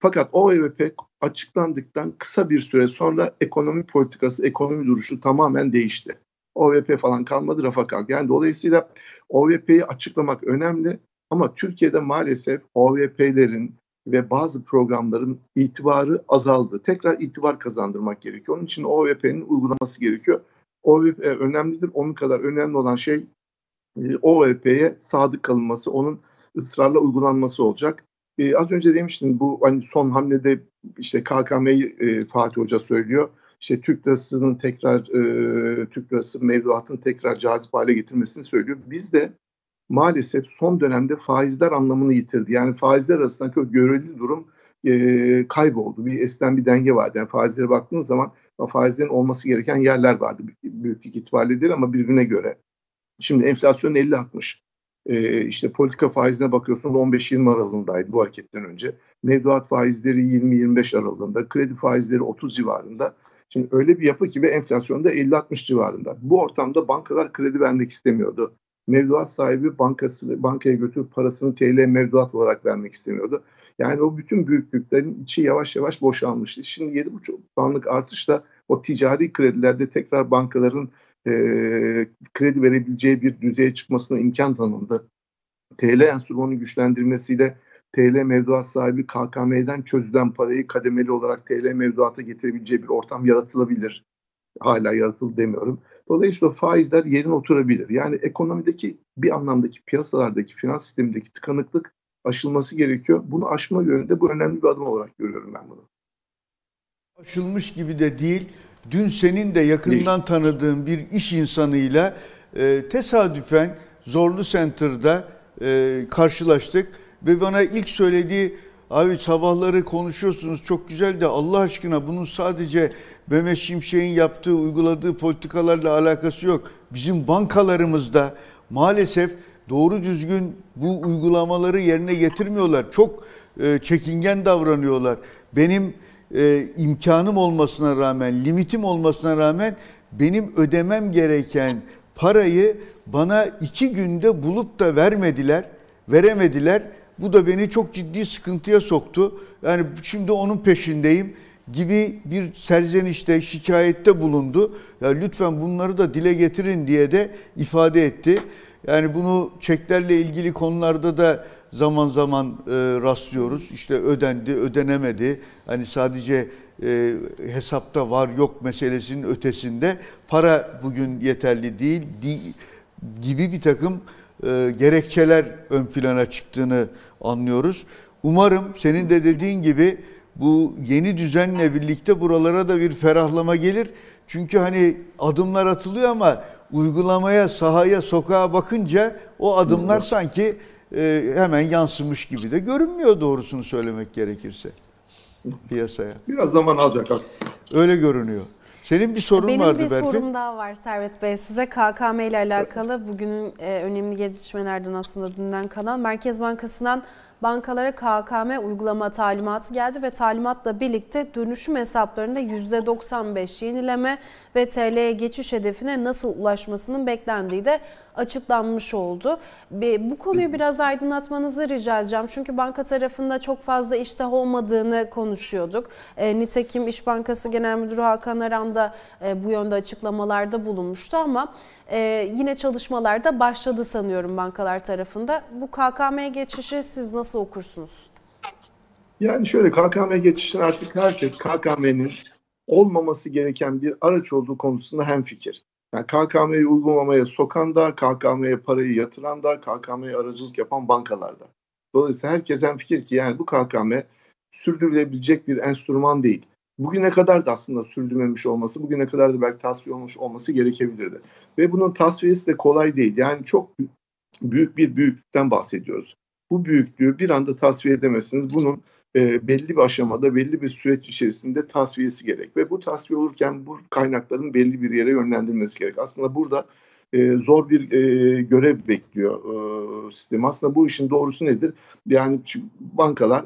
S8: Fakat o EVP açıklandıktan kısa bir süre sonra ekonomi politikası, ekonomi duruşu tamamen değişti. OVP falan kalmadı, rafa kalktı. Yani dolayısıyla OVP'yi açıklamak önemli ama Türkiye'de maalesef OVP'lerin ve bazı programların itibarı azaldı. Tekrar itibar kazandırmak gerekiyor. Onun için OVP'nin uygulaması gerekiyor. OVP önemlidir. Onun kadar önemli olan şey OVP'ye sadık kalınması, onun ısrarla uygulanması olacak. Ee, az önce demiştim bu hani son hamlede işte KKM'yi e, Fatih Hoca söylüyor. İşte Türk lirasının tekrar e, Türk lirası mevduatın tekrar cazip hale getirmesini söylüyor. Biz de maalesef son dönemde faizler anlamını yitirdi. Yani faizler arasındaki o göreli durum e, kayboldu. Bir eskiden bir denge vardı. Yani faizlere baktığınız zaman faizlerin olması gereken yerler vardı. Büyüklük itibariyle değil ama birbirine göre. Şimdi enflasyon 50-60. E, işte politika faizine bakıyorsunuz 15-20 aralığındaydı bu hareketten önce. Mevduat faizleri 20-25 aralığında, kredi faizleri 30 civarında. Şimdi öyle bir yapı ki ve enflasyonda 50-60 civarında. Bu ortamda bankalar kredi vermek istemiyordu. Mevduat sahibi bankası bankaya götürüp parasını TL mevduat olarak vermek istemiyordu. Yani o bütün büyüklüklerin içi yavaş yavaş boşalmıştı. Şimdi 7,5 puanlık artışla o ticari kredilerde tekrar bankaların e, kredi verebileceği bir düzeye çıkmasına imkan tanındı. TL enstrümanı güçlendirmesiyle TL mevduat sahibi KKM'den çözülen parayı kademeli olarak TL mevduata getirebileceği bir ortam yaratılabilir. Hala yaratıldı demiyorum. Dolayısıyla faizler yerine oturabilir. Yani ekonomideki bir anlamdaki piyasalardaki finans sistemindeki tıkanıklık aşılması gerekiyor. Bunu aşma yönünde bu önemli bir adım olarak görüyorum ben bunu.
S3: Aşılmış gibi de değil. Dün senin de yakından tanıdığın bir iş insanıyla e, tesadüfen Zorlu Center'da e, karşılaştık ve bana ilk söylediği abi sabahları konuşuyorsunuz çok güzel de Allah aşkına bunun sadece Mehmet Şimşek'in yaptığı, uyguladığı politikalarla alakası yok. Bizim bankalarımızda maalesef doğru düzgün bu uygulamaları yerine getirmiyorlar. Çok e, çekingen davranıyorlar. Benim e, imkanım olmasına rağmen, limitim olmasına rağmen benim ödemem gereken parayı bana iki günde bulup da vermediler, veremediler. Bu da beni çok ciddi sıkıntıya soktu. Yani şimdi onun peşindeyim gibi bir serzenişte, şikayette bulundu. Ya lütfen bunları da dile getirin diye de ifade etti. Yani bunu çeklerle ilgili konularda da zaman zaman e, rastlıyoruz. İşte ödendi, ödenemedi. Hani sadece e, hesapta var yok meselesinin ötesinde para bugün yeterli değil di, gibi bir takım e, gerekçeler ön plana çıktığını anlıyoruz. Umarım senin de dediğin gibi bu yeni düzenle birlikte buralara da bir ferahlama gelir. Çünkü hani adımlar atılıyor ama uygulamaya, sahaya, sokağa bakınca o adımlar sanki e, hemen yansımış gibi de görünmüyor doğrusunu söylemek gerekirse piyasaya.
S8: Biraz zaman alacak haklısın.
S3: Öyle görünüyor. Senin bir sorun
S2: Benim
S3: vardı
S2: bir
S3: Berfin.
S2: sorum daha var Servet Bey. Size KKM ile alakalı bugünün e, önemli gelişmelerden aslında dünden kalan Merkez Bankası'ndan bankalara KKM uygulama talimatı geldi ve talimatla birlikte dönüşüm hesaplarında %95 yenileme ve TL'ye geçiş hedefine nasıl ulaşmasının beklendiği de açıklanmış oldu. Bu konuyu biraz aydınlatmanızı rica edeceğim. Çünkü banka tarafında çok fazla iştah olmadığını konuşuyorduk. E, nitekim İş Bankası Genel Müdürü Hakan Aran da e, bu yönde açıklamalarda bulunmuştu ama e, yine çalışmalarda başladı sanıyorum bankalar tarafında. Bu KKM geçişi siz nasıl okursunuz?
S8: Yani şöyle KKM geçişini artık herkes KKM'nin olmaması gereken bir araç olduğu konusunda hemfikir. Yani KKM'yi uygulamaya sokan da, KKM'ye parayı yatıran da, KKM'ye aracılık yapan bankalarda. Dolayısıyla herkes fikir ki yani bu KKM sürdürülebilecek bir enstrüman değil. Bugüne kadar da aslında sürdürmemiş olması, bugüne kadar da belki tasfiye olmuş olması gerekebilirdi. Ve bunun tasfiyesi de kolay değil. Yani çok büyük bir büyüklükten bahsediyoruz. Bu büyüklüğü bir anda tasfiye edemezsiniz. Bunun e, belli bir aşamada, belli bir süreç içerisinde tasfiyesi gerek. Ve bu tasfiye olurken bu kaynakların belli bir yere yönlendirilmesi gerek. Aslında burada e, zor bir e, görev bekliyor e, sistem. Aslında bu işin doğrusu nedir? Yani bankalar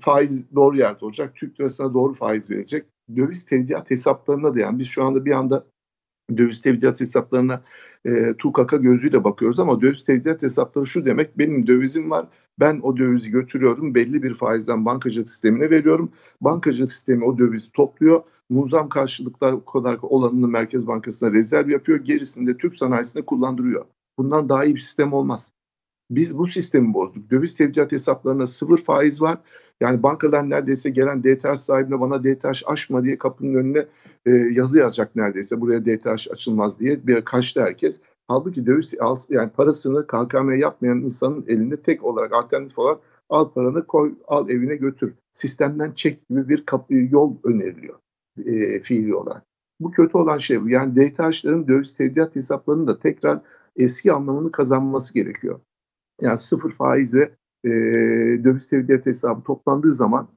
S8: faiz doğru yerde olacak, Türk lirasına doğru faiz verecek. Döviz tevdiat hesaplarına da yani biz şu anda bir anda döviz tevdiat hesaplarına e, tukaka gözüyle bakıyoruz ama döviz tevdiat hesapları şu demek benim dövizim var ben o dövizi götürüyorum belli bir faizden bankacılık sistemine veriyorum bankacılık sistemi o dövizi topluyor muzam karşılıklar kadar olanını Merkez Bankası'na rezerv yapıyor gerisini de Türk sanayisine kullandırıyor. Bundan daha iyi bir sistem olmaz. Biz bu sistemi bozduk. Döviz tevdiat hesaplarına sıfır faiz var. Yani bankalar neredeyse gelen DTH sahibine bana DTH açma diye kapının önüne e, yazı yazacak neredeyse. Buraya DTH açılmaz diye bir kaçtı herkes. Halbuki döviz yani parasını KKM yapmayan insanın elinde tek olarak alternatif olarak al paranı koy al evine götür. Sistemden çek gibi bir kapı, yol öneriliyor e, fiili olarak. Bu kötü olan şey bu. Yani DTH'ların döviz tevdiat hesaplarının da tekrar eski anlamını kazanması gerekiyor. Yani sıfır faizle e, döviz tevdiat hesabı toplandığı zaman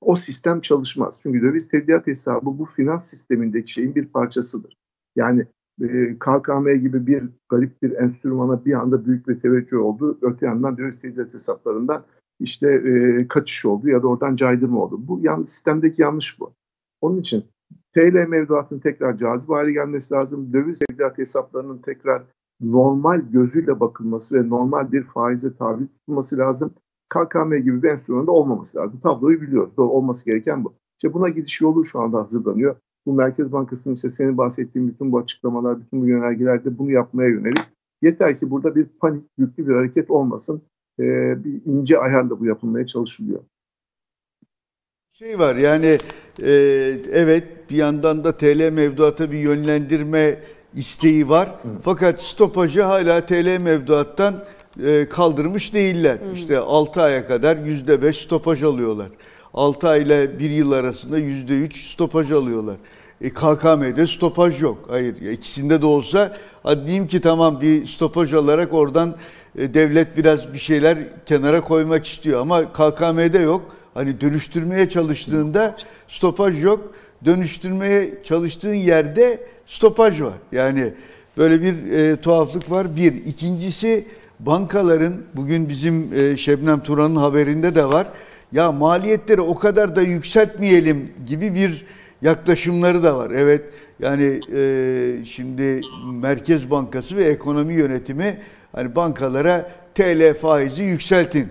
S8: o sistem çalışmaz. Çünkü döviz tevdiat hesabı bu finans sistemindeki şeyin bir parçasıdır. Yani e, KKM gibi bir garip bir enstrümana bir anda büyük bir teveccüh oldu. Öte yandan döviz tevdiat hesaplarından işte e, kaçış oldu ya da oradan caydırma oldu. Bu yan, sistemdeki yanlış bu. Onun için TL mevduatının tekrar cazip hale gelmesi lazım. Döviz tevdiat hesaplarının tekrar normal gözüyle bakılması ve normal bir faize tabi tutulması lazım. KKM gibi bir enstrümanda olmaması lazım. Tabloyu biliyoruz. Doğru olması gereken bu. İşte buna gidiş yolu şu anda hazırlanıyor. Bu Merkez Bankası'nın işte senin bahsettiğin bütün bu açıklamalar, bütün bu yönergelerde bunu yapmaya yönelik. Yeter ki burada bir panik, yüklü bir hareket olmasın. Ee, bir ince ayarla bu yapılmaya çalışılıyor.
S3: Şey var yani e, evet bir yandan da TL mevduata bir yönlendirme isteği var. Hı. Fakat stopajı hala TL mevduattan e, kaldırmış değiller. Hı. İşte 6 aya kadar %5 stopaj alıyorlar. 6 ay ile 1 yıl arasında %3 stopaj alıyorlar. E, KKM'de stopaj yok. Hayır ikisinde de olsa hadi diyeyim ki tamam bir stopaj alarak oradan e, devlet biraz bir şeyler kenara koymak istiyor ama KKM'de yok. Hani dönüştürmeye çalıştığında stopaj yok. Dönüştürmeye çalıştığın yerde stopaj var. Yani böyle bir e, tuhaflık var. Bir. İkincisi bankaların bugün bizim e, Şebnem Turan'ın haberinde de var. Ya maliyetleri o kadar da yükseltmeyelim gibi bir yaklaşımları da var. Evet yani e, şimdi Merkez Bankası ve ekonomi yönetimi hani bankalara TL faizi yükseltin.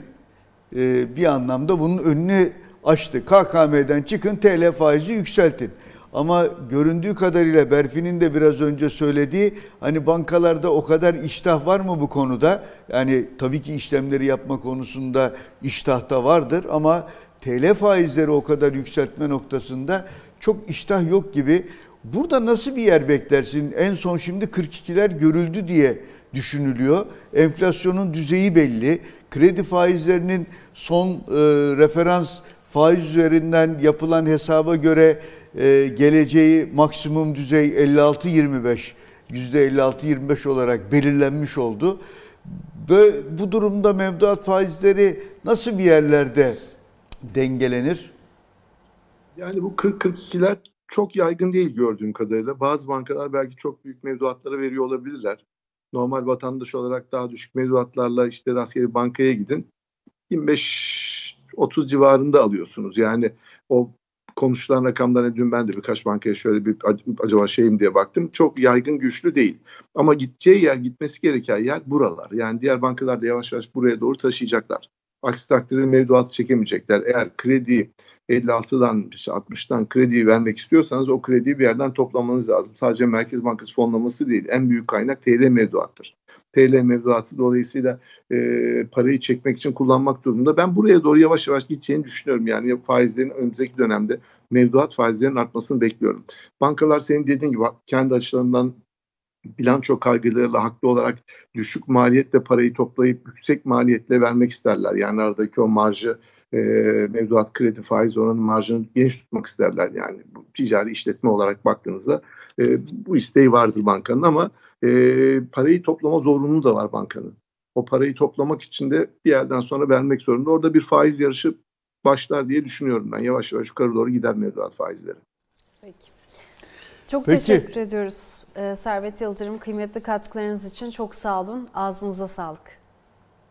S3: E, bir anlamda bunun önünü açtı. KKM'den çıkın TL faizi yükseltin. Ama göründüğü kadarıyla Berfi'nin de biraz önce söylediği hani bankalarda o kadar iştah var mı bu konuda? Yani tabii ki işlemleri yapma konusunda iştah da vardır ama TL faizleri o kadar yükseltme noktasında çok iştah yok gibi. Burada nasıl bir yer beklersin? En son şimdi 42'ler görüldü diye düşünülüyor. Enflasyonun düzeyi belli. Kredi faizlerinin son e, referans faiz üzerinden yapılan hesaba göre e, geleceği maksimum düzey 56-25 %56-25 olarak belirlenmiş oldu. Böyle, bu durumda mevduat faizleri nasıl bir yerlerde dengelenir?
S8: Yani bu 40-42'ler çok yaygın değil gördüğüm kadarıyla. Bazı bankalar belki çok büyük mevduatlara veriyor olabilirler. Normal vatandaş olarak daha düşük mevduatlarla işte rastgele bankaya gidin. 25-30 civarında alıyorsunuz. Yani o konuşulan rakamlara dün ben de birkaç bankaya şöyle bir acaba şeyim diye baktım. Çok yaygın güçlü değil. Ama gideceği yer gitmesi gereken yer buralar. Yani diğer bankalar da yavaş yavaş buraya doğru taşıyacaklar. Aksi takdirde mevduatı çekemeyecekler. Eğer kredi 56'dan işte 60'tan krediyi vermek istiyorsanız o krediyi bir yerden toplamanız lazım. Sadece Merkez Bankası fonlaması değil. En büyük kaynak TL mevduattır. TL mevduatı dolayısıyla e, parayı çekmek için kullanmak durumunda. Ben buraya doğru yavaş yavaş gideceğini düşünüyorum. Yani faizlerin önümüzdeki dönemde mevduat faizlerinin artmasını bekliyorum. Bankalar senin dediğin gibi kendi açılarından bilanço kaygılarıyla haklı olarak düşük maliyetle parayı toplayıp yüksek maliyetle vermek isterler. Yani aradaki o marjı e, mevduat kredi faiz oranı marjını geniş tutmak isterler. Yani bu ticari işletme olarak baktığınızda e, bu isteği vardır bankanın ama e, parayı toplama zorunluluğu da var bankanın. O parayı toplamak için de bir yerden sonra vermek zorunda. Orada bir faiz yarışı başlar diye düşünüyorum ben. Yavaş yavaş yukarı doğru gider mevduat faizleri.
S2: Peki. Çok Peki. teşekkür ediyoruz ee, Servet Yıldırım. Kıymetli katkılarınız için çok sağ olun. Ağzınıza sağlık.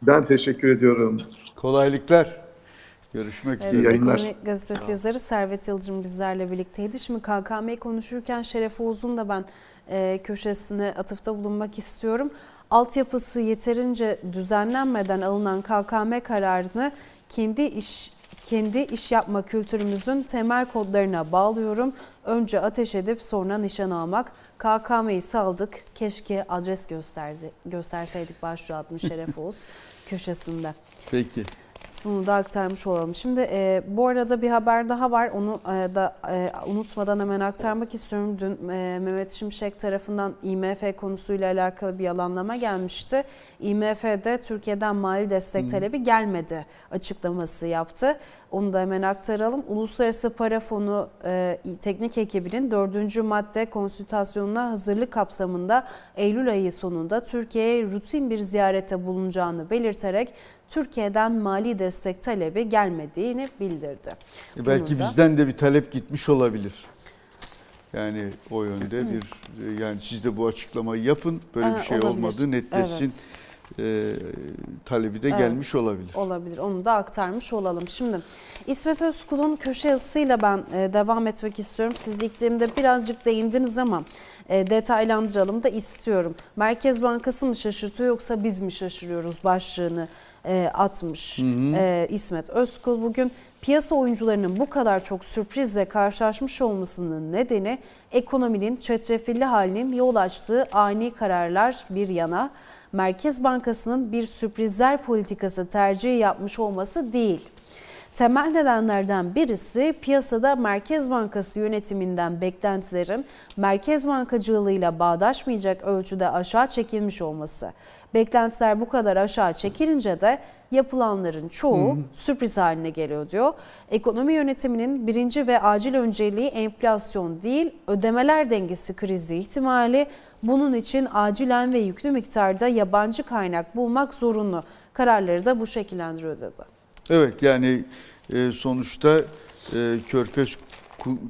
S8: Ben teşekkür ediyorum.
S3: Kolaylıklar. Görüşmek
S2: evet, üzere. Yayınlar. Ekonomi Gazetesi yazarı Servet Yıldırım bizlerle birlikteydi. Şimdi KKM konuşurken Şeref Oğuz'un da ben e, köşesine atıfta bulunmak istiyorum. Altyapısı yeterince düzenlenmeden alınan KKM kararını kendi iş kendi iş yapma kültürümüzün temel kodlarına bağlıyorum. Önce ateş edip sonra nişan almak. KKM'yi saldık. Keşke adres gösterdi, gösterseydik başlığı atmış Şeref Oğuz köşesinde.
S3: Peki.
S2: Bunu da aktarmış olalım. Şimdi e, bu arada bir haber daha var. Onu e, da e, unutmadan hemen aktarmak istiyorum. Dün e, Mehmet Şimşek tarafından IMF konusuyla alakalı bir yalanlama gelmişti. IMF'de Türkiye'den mali destek hmm. talebi gelmedi açıklaması yaptı. Onu da hemen aktaralım. Uluslararası Para Fonu e, teknik ekibinin dördüncü madde konsültasyonuna hazırlık kapsamında Eylül ayı sonunda Türkiye'ye rutin bir ziyarete bulunacağını belirterek Türkiye'den mali destek talebi gelmediğini bildirdi.
S3: E belki da... bizden de bir talep gitmiş olabilir. Yani o yönde bir yani siz de bu açıklamayı yapın. Böyle bir şey olabilir. olmadı netleşsin. Evet e, talebi de evet, gelmiş olabilir.
S2: Olabilir. Onu da aktarmış olalım. Şimdi İsmet Özkul'un köşe yazısıyla ben e, devam etmek istiyorum. Siz iklimde birazcık değindiniz ama e, detaylandıralım da istiyorum. Merkez Bankası mı şaşırtıyor yoksa biz mi şaşırıyoruz başlığını e, atmış hı hı. E, İsmet Özkul. Bugün piyasa oyuncularının bu kadar çok sürprizle karşılaşmış olmasının nedeni ekonominin çetrefilli halinin yol açtığı ani kararlar bir yana Merkez Bankası'nın bir sürprizler politikası tercihi yapmış olması değil. Temel nedenlerden birisi piyasada Merkez Bankası yönetiminden beklentilerin merkez bankacılığıyla bağdaşmayacak ölçüde aşağı çekilmiş olması. Beklentiler bu kadar aşağı çekilince de yapılanların çoğu hmm. sürpriz haline geliyor diyor. Ekonomi yönetiminin birinci ve acil önceliği enflasyon değil ödemeler dengesi krizi ihtimali. Bunun için acilen ve yüklü miktarda yabancı kaynak bulmak zorunlu. Kararları da bu şekillendiriyor dedi.
S3: Evet yani e, sonuçta e, Körfez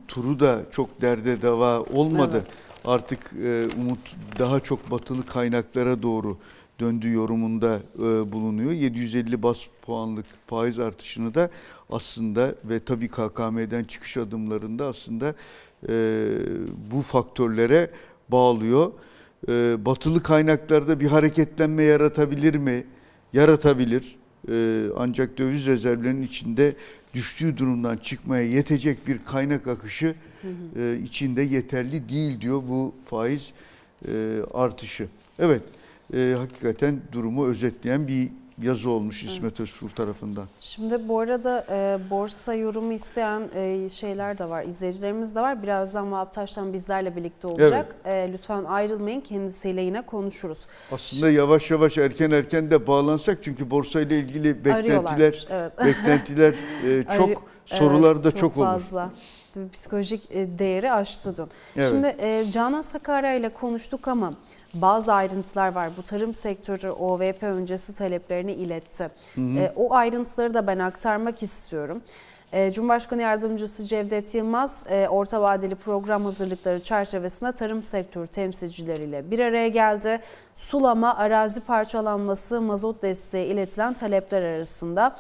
S3: turu da çok derde dava olmadı. Evet. Artık e, umut daha çok batılı kaynaklara doğru döndüğü yorumunda e, bulunuyor. 750 bas puanlık faiz artışını da aslında ve tabii KKM'den çıkış adımlarında aslında e, bu faktörlere bağlıyor. E, batılı kaynaklarda bir hareketlenme yaratabilir mi? Yaratabilir. E, ancak döviz rezervlerinin içinde düştüğü durumdan çıkmaya yetecek bir kaynak akışı e, içinde yeterli değil diyor bu faiz e, artışı. Evet e, hakikaten durumu özetleyen bir yazı olmuş İsmet Özkul tarafından.
S2: Şimdi bu arada e, borsa yorumu isteyen e, şeyler de var, izleyicilerimiz de var. Birazdan Vahap Taş'tan bizlerle birlikte olacak. Evet. E, lütfen ayrılmayın, kendisiyle yine konuşuruz.
S3: Aslında Şimdi, yavaş yavaş erken erken de bağlansak çünkü borsa ile ilgili beklentiler evet. beklentiler e, çok Arı, sorular da evet, çok, çok fazla.
S2: psikolojik e, değeri aştı dün. Evet. Şimdi e, Canan Sakarya ile konuştuk ama bazı ayrıntılar var. Bu tarım sektörü OVP öncesi taleplerini iletti. Hı hı. E, o ayrıntıları da ben aktarmak istiyorum. E, Cumhurbaşkanı Yardımcısı Cevdet Yılmaz, e, orta vadeli program hazırlıkları çerçevesinde tarım sektörü temsilcileriyle bir araya geldi. Sulama, arazi parçalanması, mazot desteği iletilen talepler arasında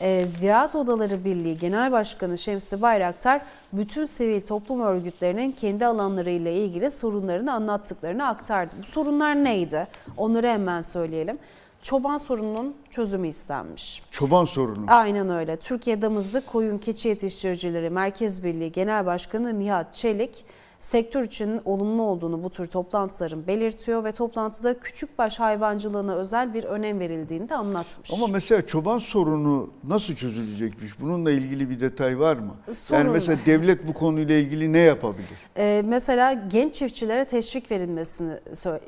S2: e, Ziraat Odaları Birliği Genel Başkanı Şemsi Bayraktar bütün sivil toplum örgütlerinin kendi alanları ile ilgili sorunlarını anlattıklarını aktardı. Bu sorunlar neydi? Onları hemen söyleyelim. Çoban sorununun çözümü istenmiş.
S3: Çoban sorunu.
S2: Aynen öyle. Türkiye Damızlık Koyun Keçi Yetiştiricileri Merkez Birliği Genel Başkanı Nihat Çelik sektör için olumlu olduğunu bu tür toplantıların belirtiyor ve toplantıda küçükbaş hayvancılığına özel bir önem verildiğini de anlatmış.
S3: Ama mesela çoban sorunu nasıl çözülecekmiş? Bununla ilgili bir detay var mı? Sorun yani mesela devlet bu konuyla ilgili ne yapabilir?
S2: Ee, mesela genç çiftçilere teşvik verilmesini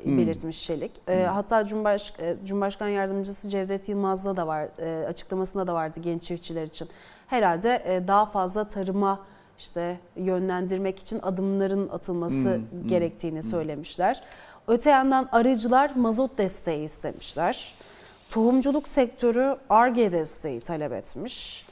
S2: hmm. belirtmiş Şelik. Ee, hmm. Hatta Cumhurbaş e, Cumhurbaşkanı Yardımcısı Cevdet Yılmaz'la da var, e, açıklamasında da vardı genç çiftçiler için. Herhalde e, daha fazla tarıma işte yönlendirmek için adımların atılması hmm, hmm gerektiğini hmm. söylemişler. Öte yandan arıcılar mazot desteği istemişler. Tohumculuk sektörü ARGE desteği talep etmiş.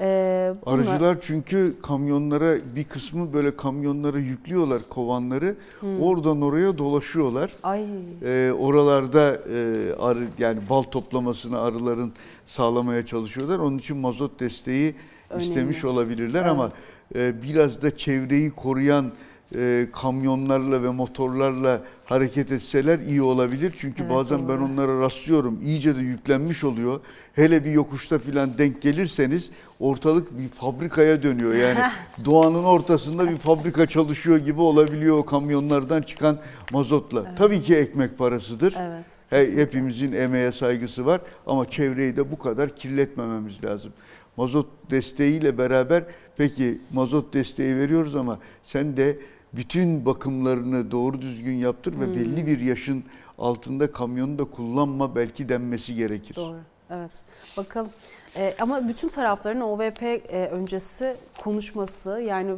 S3: Ee, bunlar... Arıcılar çünkü kamyonlara bir kısmı böyle kamyonlara yüklüyorlar kovanları. Hmm. Oradan oraya dolaşıyorlar. Ay. Ee, oralarda e, arı yani bal toplamasını arıların sağlamaya çalışıyorlar. Onun için mazot desteği Önemli. istemiş olabilirler evet. ama biraz da çevreyi koruyan e, kamyonlarla ve motorlarla hareket etseler iyi olabilir. Çünkü evet, bazen doğru. ben onlara rastlıyorum. İyice de yüklenmiş oluyor. Hele bir yokuşta filan denk gelirseniz ortalık bir fabrikaya dönüyor. Yani doğanın ortasında bir fabrika çalışıyor gibi olabiliyor o kamyonlardan çıkan mazotla. Evet. Tabii ki ekmek parasıdır. Evet, He, hepimizin emeğe saygısı var ama çevreyi de bu kadar kirletmememiz lazım mazot desteğiyle beraber peki mazot desteği veriyoruz ama sen de bütün bakımlarını doğru düzgün yaptır hmm. ve belli bir yaşın altında kamyonu da kullanma belki denmesi gerekir.
S2: Doğru. Evet. Bakalım. Ee, ama bütün tarafların OVP e, öncesi konuşması yani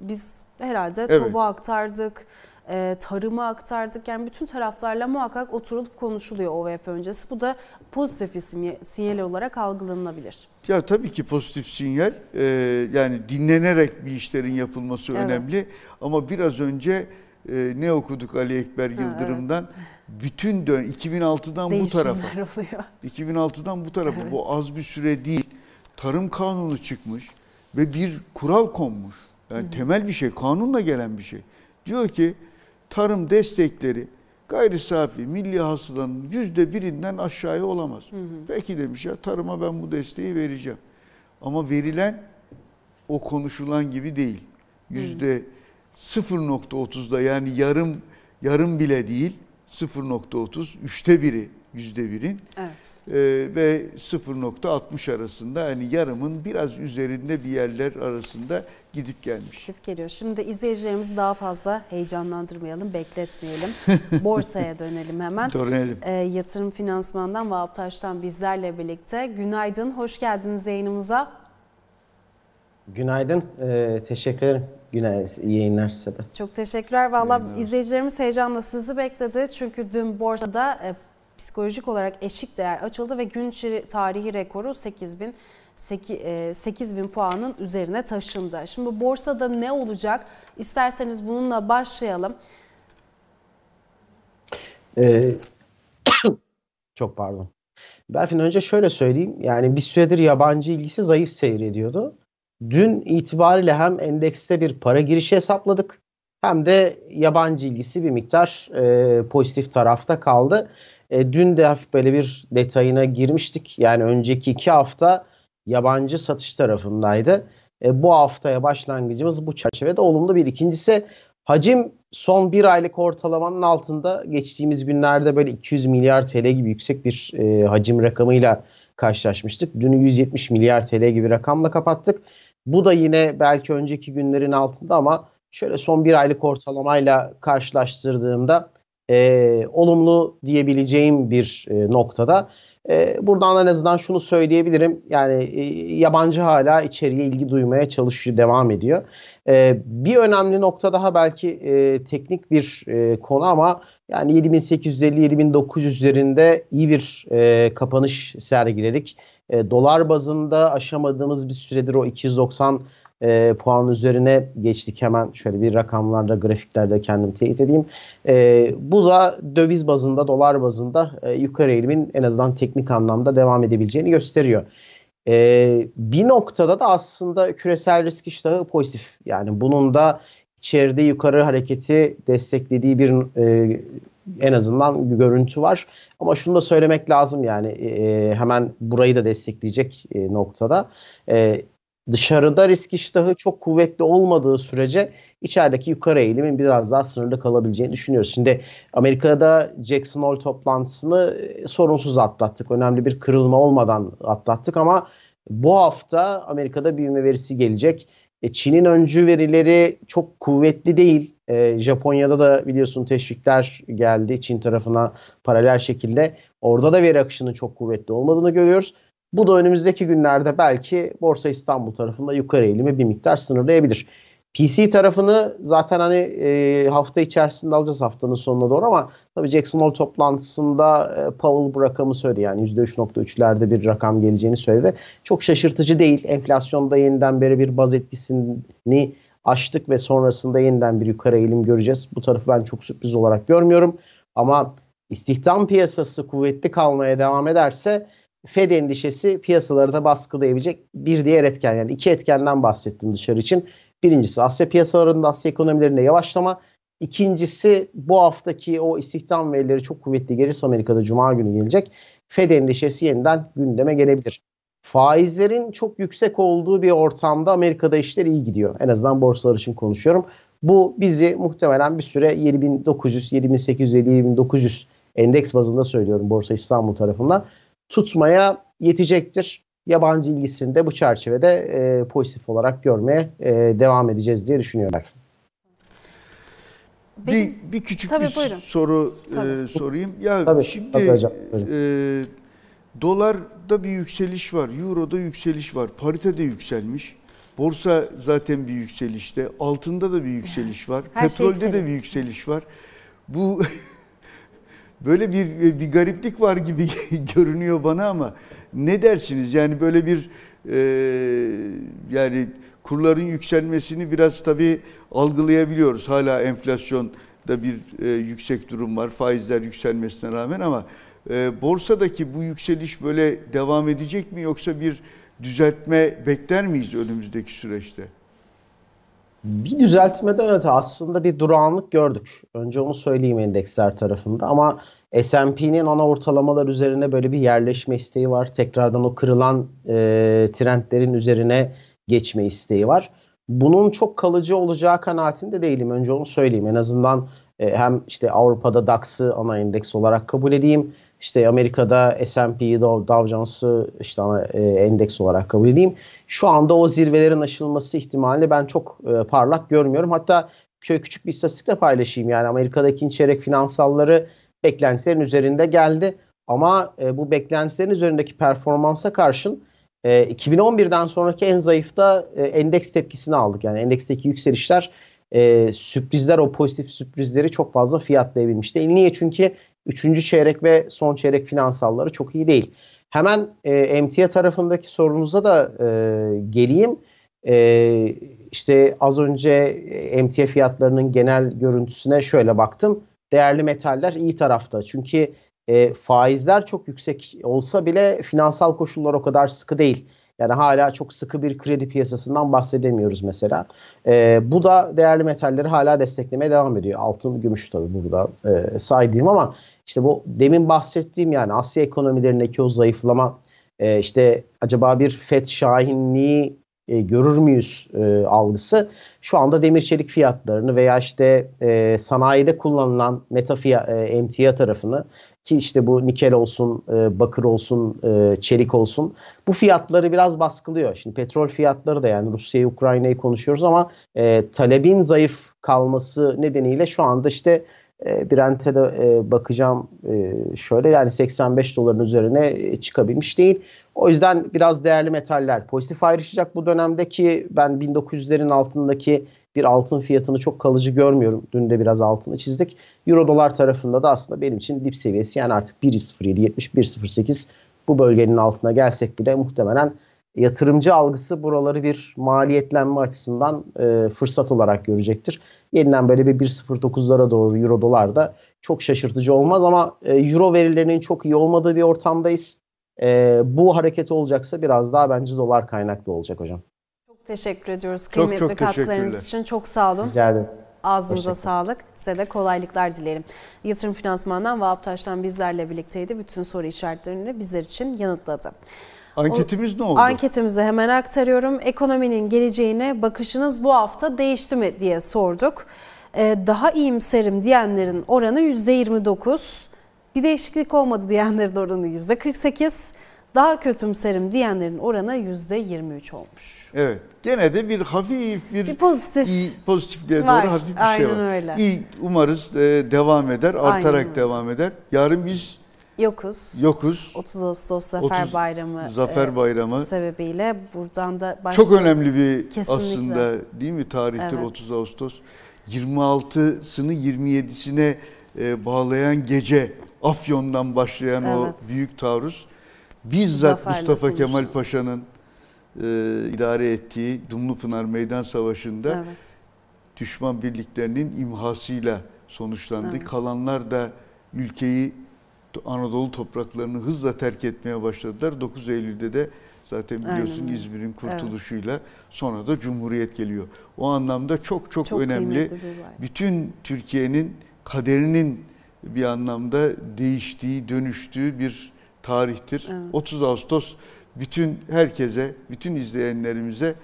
S2: biz herhalde evet. TOB'a aktardık e, tarıma aktardık. Yani bütün taraflarla muhakkak oturulup konuşuluyor OVP öncesi. Bu da pozitif bir sinyal olarak algılanabilir.
S3: Ya tabii ki pozitif sinyal. Ee, yani dinlenerek bir işlerin yapılması evet. önemli. Ama biraz önce e, ne okuduk Ali Ekber Yıldırım'dan? Ha, evet. Bütün dön 2006'dan bu tarafa. oluyor. 2006'dan bu tarafa. Evet. Bu az bir süre değil. Tarım kanunu çıkmış ve bir kural konmuş. Yani Hı-hı. temel bir şey, kanunla gelen bir şey. Diyor ki tarım destekleri gayri safi milli hasılanın yüzde birinden aşağıya olamaz. Hı hı. Peki demiş ya tarıma ben bu desteği vereceğim. Ama verilen o konuşulan gibi değil. Yüzde 0.30'da yani yarım yarım bile değil 0.30 üçte biri yüzde birin evet. e, ve 0.60 arasında yani yarımın biraz üzerinde bir yerler arasında gidip gelmiş.
S2: Gidip geliyor. Şimdi izleyicilerimizi daha fazla heyecanlandırmayalım, bekletmeyelim. Borsaya dönelim hemen.
S3: Dönelim.
S2: E, yatırım Finansman'dan Vahap Taş'tan bizlerle birlikte. Günaydın, hoş geldiniz yayınımıza.
S9: Günaydın, ee, teşekkür ederim. Günaydın, iyi yayınlar size de.
S2: Çok teşekkürler. Valla izleyicilerimiz heyecanla sizi bekledi. Çünkü dün borsada e, psikolojik olarak eşik değer açıldı ve gün tarihi rekoru 8000 8000 e, puanın üzerine taşındı. Şimdi borsada ne olacak? İsterseniz bununla başlayalım.
S9: Ee, çok pardon. Berfin önce şöyle söyleyeyim. Yani bir süredir yabancı ilgisi zayıf seyrediyordu. Dün itibariyle hem endekste bir para girişi hesapladık hem de yabancı ilgisi bir miktar e, pozitif tarafta kaldı. E, dün de hafif böyle bir detayına girmiştik. Yani önceki iki hafta yabancı satış tarafındaydı. E, bu haftaya başlangıcımız bu çerçevede olumlu bir. İkincisi hacim son bir aylık ortalamanın altında geçtiğimiz günlerde böyle 200 milyar TL gibi yüksek bir e, hacim rakamıyla karşılaşmıştık. Dünü 170 milyar TL gibi rakamla kapattık. Bu da yine belki önceki günlerin altında ama şöyle son bir aylık ortalamayla karşılaştırdığımda e, olumlu diyebileceğim bir e, noktada. E, buradan en azından şunu söyleyebilirim. Yani e, yabancı hala içeriye ilgi duymaya çalışıyor, devam ediyor. E, bir önemli nokta daha belki e, teknik bir e, konu ama yani 7850-7900 üzerinde iyi bir e, kapanış sergiledik. E, dolar bazında aşamadığımız bir süredir o 290 e, puan üzerine geçtik. Hemen şöyle bir rakamlarda, grafiklerde kendim teyit edeyim. E, bu da döviz bazında, dolar bazında e, yukarı eğilimin en azından teknik anlamda devam edebileceğini gösteriyor. E, bir noktada da aslında küresel risk iştahı pozitif. Yani bunun da içeride yukarı hareketi desteklediği bir e, en azından bir görüntü var. Ama şunu da söylemek lazım yani e, hemen burayı da destekleyecek e, noktada. E, dışarıda risk iştahı çok kuvvetli olmadığı sürece içerideki yukarı eğilimin biraz daha sınırlı kalabileceğini düşünüyoruz. Şimdi Amerika'da Jackson Hole toplantısını e, sorunsuz atlattık. Önemli bir kırılma olmadan atlattık ama bu hafta Amerika'da büyüme verisi gelecek. E, Çin'in öncü verileri çok kuvvetli değil. E, Japonya'da da biliyorsun teşvikler geldi Çin tarafına paralel şekilde. Orada da veri akışının çok kuvvetli olmadığını görüyoruz. Bu da önümüzdeki günlerde belki Borsa İstanbul tarafında yukarı eğilimi bir miktar sınırlayabilir. PC tarafını zaten hani e, hafta içerisinde alacağız haftanın sonuna doğru ama tabii Jackson Hole toplantısında e, Powell bu rakamı söyledi. Yani %3.3'lerde bir rakam geleceğini söyledi. Çok şaşırtıcı değil. Enflasyonda yeniden beri bir baz etkisini aştık ve sonrasında yeniden bir yukarı eğilim göreceğiz. Bu tarafı ben çok sürpriz olarak görmüyorum. Ama istihdam piyasası kuvvetli kalmaya devam ederse Fed endişesi piyasaları da baskılayabilecek bir diğer etken. Yani iki etkenden bahsettim dışarı için. Birincisi Asya piyasalarında, Asya ekonomilerinde yavaşlama. İkincisi bu haftaki o istihdam verileri çok kuvvetli gelirse Amerika'da Cuma günü gelecek. Fed endişesi yeniden gündeme gelebilir. Faizlerin çok yüksek olduğu bir ortamda Amerika'da işler iyi gidiyor. En azından borsalar için konuşuyorum. Bu bizi muhtemelen bir süre 7900, 7850, 7900 endeks bazında söylüyorum Borsa İstanbul tarafından tutmaya yetecektir. Yabancı ilgisini de bu çerçevede e, pozitif olarak görmeye e, devam edeceğiz diye düşünüyorum.
S3: Bir, bir küçük tabii, bir buyurun. soru e, sorayım. Ya
S9: tabii,
S3: şimdi
S9: tabii hocam,
S3: e, dolarda bir yükseliş var, euroda yükseliş var, parite de yükselmiş. Borsa zaten bir yükselişte, altında da bir yükseliş var, Her şey petrolde şey de bir yükseliş var. Bu böyle bir bir gariplik var gibi görünüyor bana ama ne dersiniz? Yani böyle bir e, yani kurların yükselmesini biraz tabii algılayabiliyoruz. Hala enflasyonda bir e, yüksek durum var. Faizler yükselmesine rağmen ama e, borsadaki bu yükseliş böyle devam edecek mi yoksa bir düzeltme bekler miyiz önümüzdeki süreçte?
S9: Bir düzeltmeden öte aslında bir durağanlık gördük. Önce onu söyleyeyim endeksler tarafında ama S&P'nin ana ortalamalar üzerine böyle bir yerleşme isteği var. Tekrardan o kırılan e, trendlerin üzerine geçme isteği var. Bunun çok kalıcı olacağı kanaatinde değilim. Önce onu söyleyeyim. En azından e, hem işte Avrupa'da DAX'ı ana endeks olarak kabul edeyim. İşte Amerika'da S&P'yi Dow, Dow Jones'u işte ana e, endeks olarak kabul edeyim. Şu anda o zirvelerin aşılması ihtimalini ben çok e, parlak görmüyorum. Hatta şöyle küçük bir istatistikle paylaşayım. Yani Amerika'daki çeyrek finansalları beklentilerin üzerinde geldi. Ama e, bu beklentilerin üzerindeki performansa karşın e, 2011'den sonraki en zayıfta e, endeks tepkisini aldık. Yani endeksteki yükselişler e, sürprizler o pozitif sürprizleri çok fazla fiyatlayabilmişti. Niye? Çünkü 3. çeyrek ve son çeyrek finansalları çok iyi değil. Hemen e, emtia tarafındaki sorunuza da e, geleyim. E, işte az önce emtia fiyatlarının genel görüntüsüne şöyle baktım değerli metaller iyi tarafta. Çünkü e, faizler çok yüksek olsa bile finansal koşullar o kadar sıkı değil. Yani hala çok sıkı bir kredi piyasasından bahsedemiyoruz mesela. E, bu da değerli metalleri hala desteklemeye devam ediyor. Altın, gümüş tabii burada e, saydığım ama işte bu demin bahsettiğim yani Asya ekonomilerindeki o zayıflama e, işte acaba bir FED şahinliği e, görür müyüz e, algısı şu anda demir çelik fiyatlarını veya işte e, sanayide kullanılan meta fiyat, e, emtia tarafını ki işte bu nikel olsun, e, bakır olsun, e, çelik olsun bu fiyatları biraz baskılıyor. Şimdi petrol fiyatları da yani Rusya'yı, Ukrayna'yı konuşuyoruz ama e, talebin zayıf kalması nedeniyle şu anda işte E, Brent'e de e, bakacağım e, şöyle yani 85 doların üzerine e, çıkabilmiş değil. O yüzden biraz değerli metaller pozitif ayrışacak bu dönemdeki ben 1900'lerin altındaki bir altın fiyatını çok kalıcı görmüyorum. Dün de biraz altını çizdik. Euro dolar tarafında da aslında benim için dip seviyesi yani artık 1.07 70 1.08 bu bölgenin altına gelsek bile muhtemelen yatırımcı algısı buraları bir maliyetlenme açısından e, fırsat olarak görecektir. Yeniden böyle bir 1.09'lara doğru euro dolar da çok şaşırtıcı olmaz ama e, euro verilerinin çok iyi olmadığı bir ortamdayız. E, bu hareket olacaksa biraz daha bence dolar kaynaklı olacak hocam.
S2: Çok teşekkür ediyoruz kıymetli çok, çok katkılarınız için. Çok sağ olun.
S9: Rica ederim.
S2: Ağzınıza sağlık. Size de kolaylıklar dilerim. Yatırım Finansman'dan Vahap Taş'tan bizlerle birlikteydi. Bütün soru işaretlerini bizler için yanıtladı.
S3: Anketimiz o, ne oldu?
S2: Anketimizi hemen aktarıyorum. Ekonominin geleceğine bakışınız bu hafta değişti mi diye sorduk. Ee, daha iyimserim diyenlerin oranı %29. Bir değişiklik olmadı diyenlerin oranı %48. Daha kötümserim diyenlerin oranı %23 olmuş.
S3: Evet. Gene de bir hafif bir,
S2: bir pozitif
S3: iyi, pozitifliğe doğru hafif bir
S2: Aynen
S3: şey var.
S2: Öyle.
S3: İyi umarız e, devam eder, artarak Aynen devam eder. Yarın biz
S2: Yokuz.
S3: Yokuz.
S2: 30 Ağustos Zafer 30 Bayramı
S3: Zafer Bayramı
S2: sebebiyle buradan da başlı,
S3: Çok önemli bir Kesinlikle. aslında değil mi tarihtir evet. 30 Ağustos. 26'sını 27'sine e, bağlayan gece Afyon'dan başlayan evet. o büyük taarruz bizzat Zaferle Mustafa sonuçta. Kemal Paşa'nın e, idare ettiği Dumlupınar Meydan Savaşı'nda evet. düşman birliklerinin imhasıyla sonuçlandı. Evet. Kalanlar da ülkeyi Anadolu topraklarını hızla terk etmeye başladılar. 9 Eylül'de de zaten biliyorsun İzmir'in kurtuluşuyla evet. sonra da Cumhuriyet geliyor. O anlamda çok çok, çok önemli. Bütün Türkiye'nin kaderinin bir anlamda değiştiği, dönüştüğü bir tarihtir. Evet. 30 Ağustos bütün herkese, bütün izleyenlerimize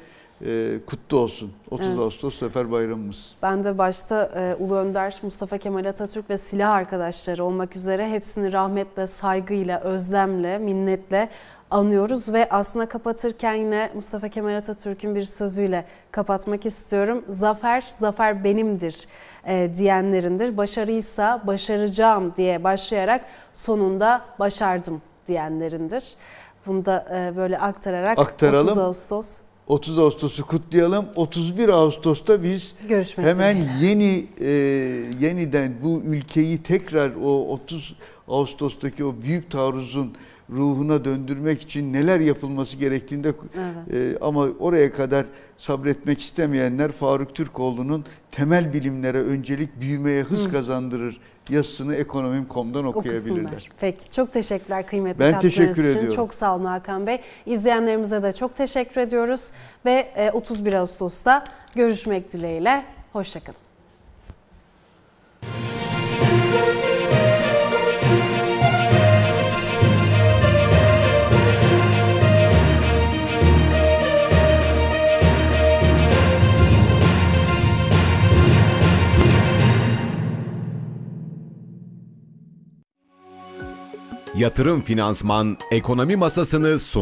S3: e, kutlu olsun. 30 evet. Ağustos Sefer Bayramımız.
S2: Ben de başta e, Ulu Önder, Mustafa Kemal Atatürk ve silah arkadaşları olmak üzere hepsini rahmetle, saygıyla, özlemle, minnetle anıyoruz ve aslında kapatırken yine Mustafa Kemal Atatürk'ün bir sözüyle kapatmak istiyorum. Zafer, zafer benimdir e, diyenlerindir. Başarıysa başaracağım diye başlayarak sonunda başardım diyenlerindir. Bunu da e, böyle aktararak
S3: Aktaralım.
S2: 30 Ağustos
S3: 30 Ağustos'u kutlayalım. 31 Ağustos'ta biz Görüşmek hemen üzere. yeni e, yeniden bu ülkeyi tekrar o 30 Ağustos'taki o büyük taarruzun ruhuna döndürmek için neler yapılması gerektiğinde evet. e, ama oraya kadar sabretmek istemeyenler Faruk Türkoğlu'nun temel bilimlere öncelik büyümeye hız Hı. kazandırır yazısını ekonomim.com'dan okuyabilirler. Okusunlar.
S2: Peki çok teşekkürler kıymetli
S3: Ben teşekkür
S2: için.
S3: ediyorum.
S2: Çok sağ olun Hakan Bey. İzleyenlerimize de çok teşekkür ediyoruz ve 31 e, Ağustos'ta görüşmek dileğiyle. Hoşçakalın.
S1: Yatırım Finansman Ekonomi Masasını sundu.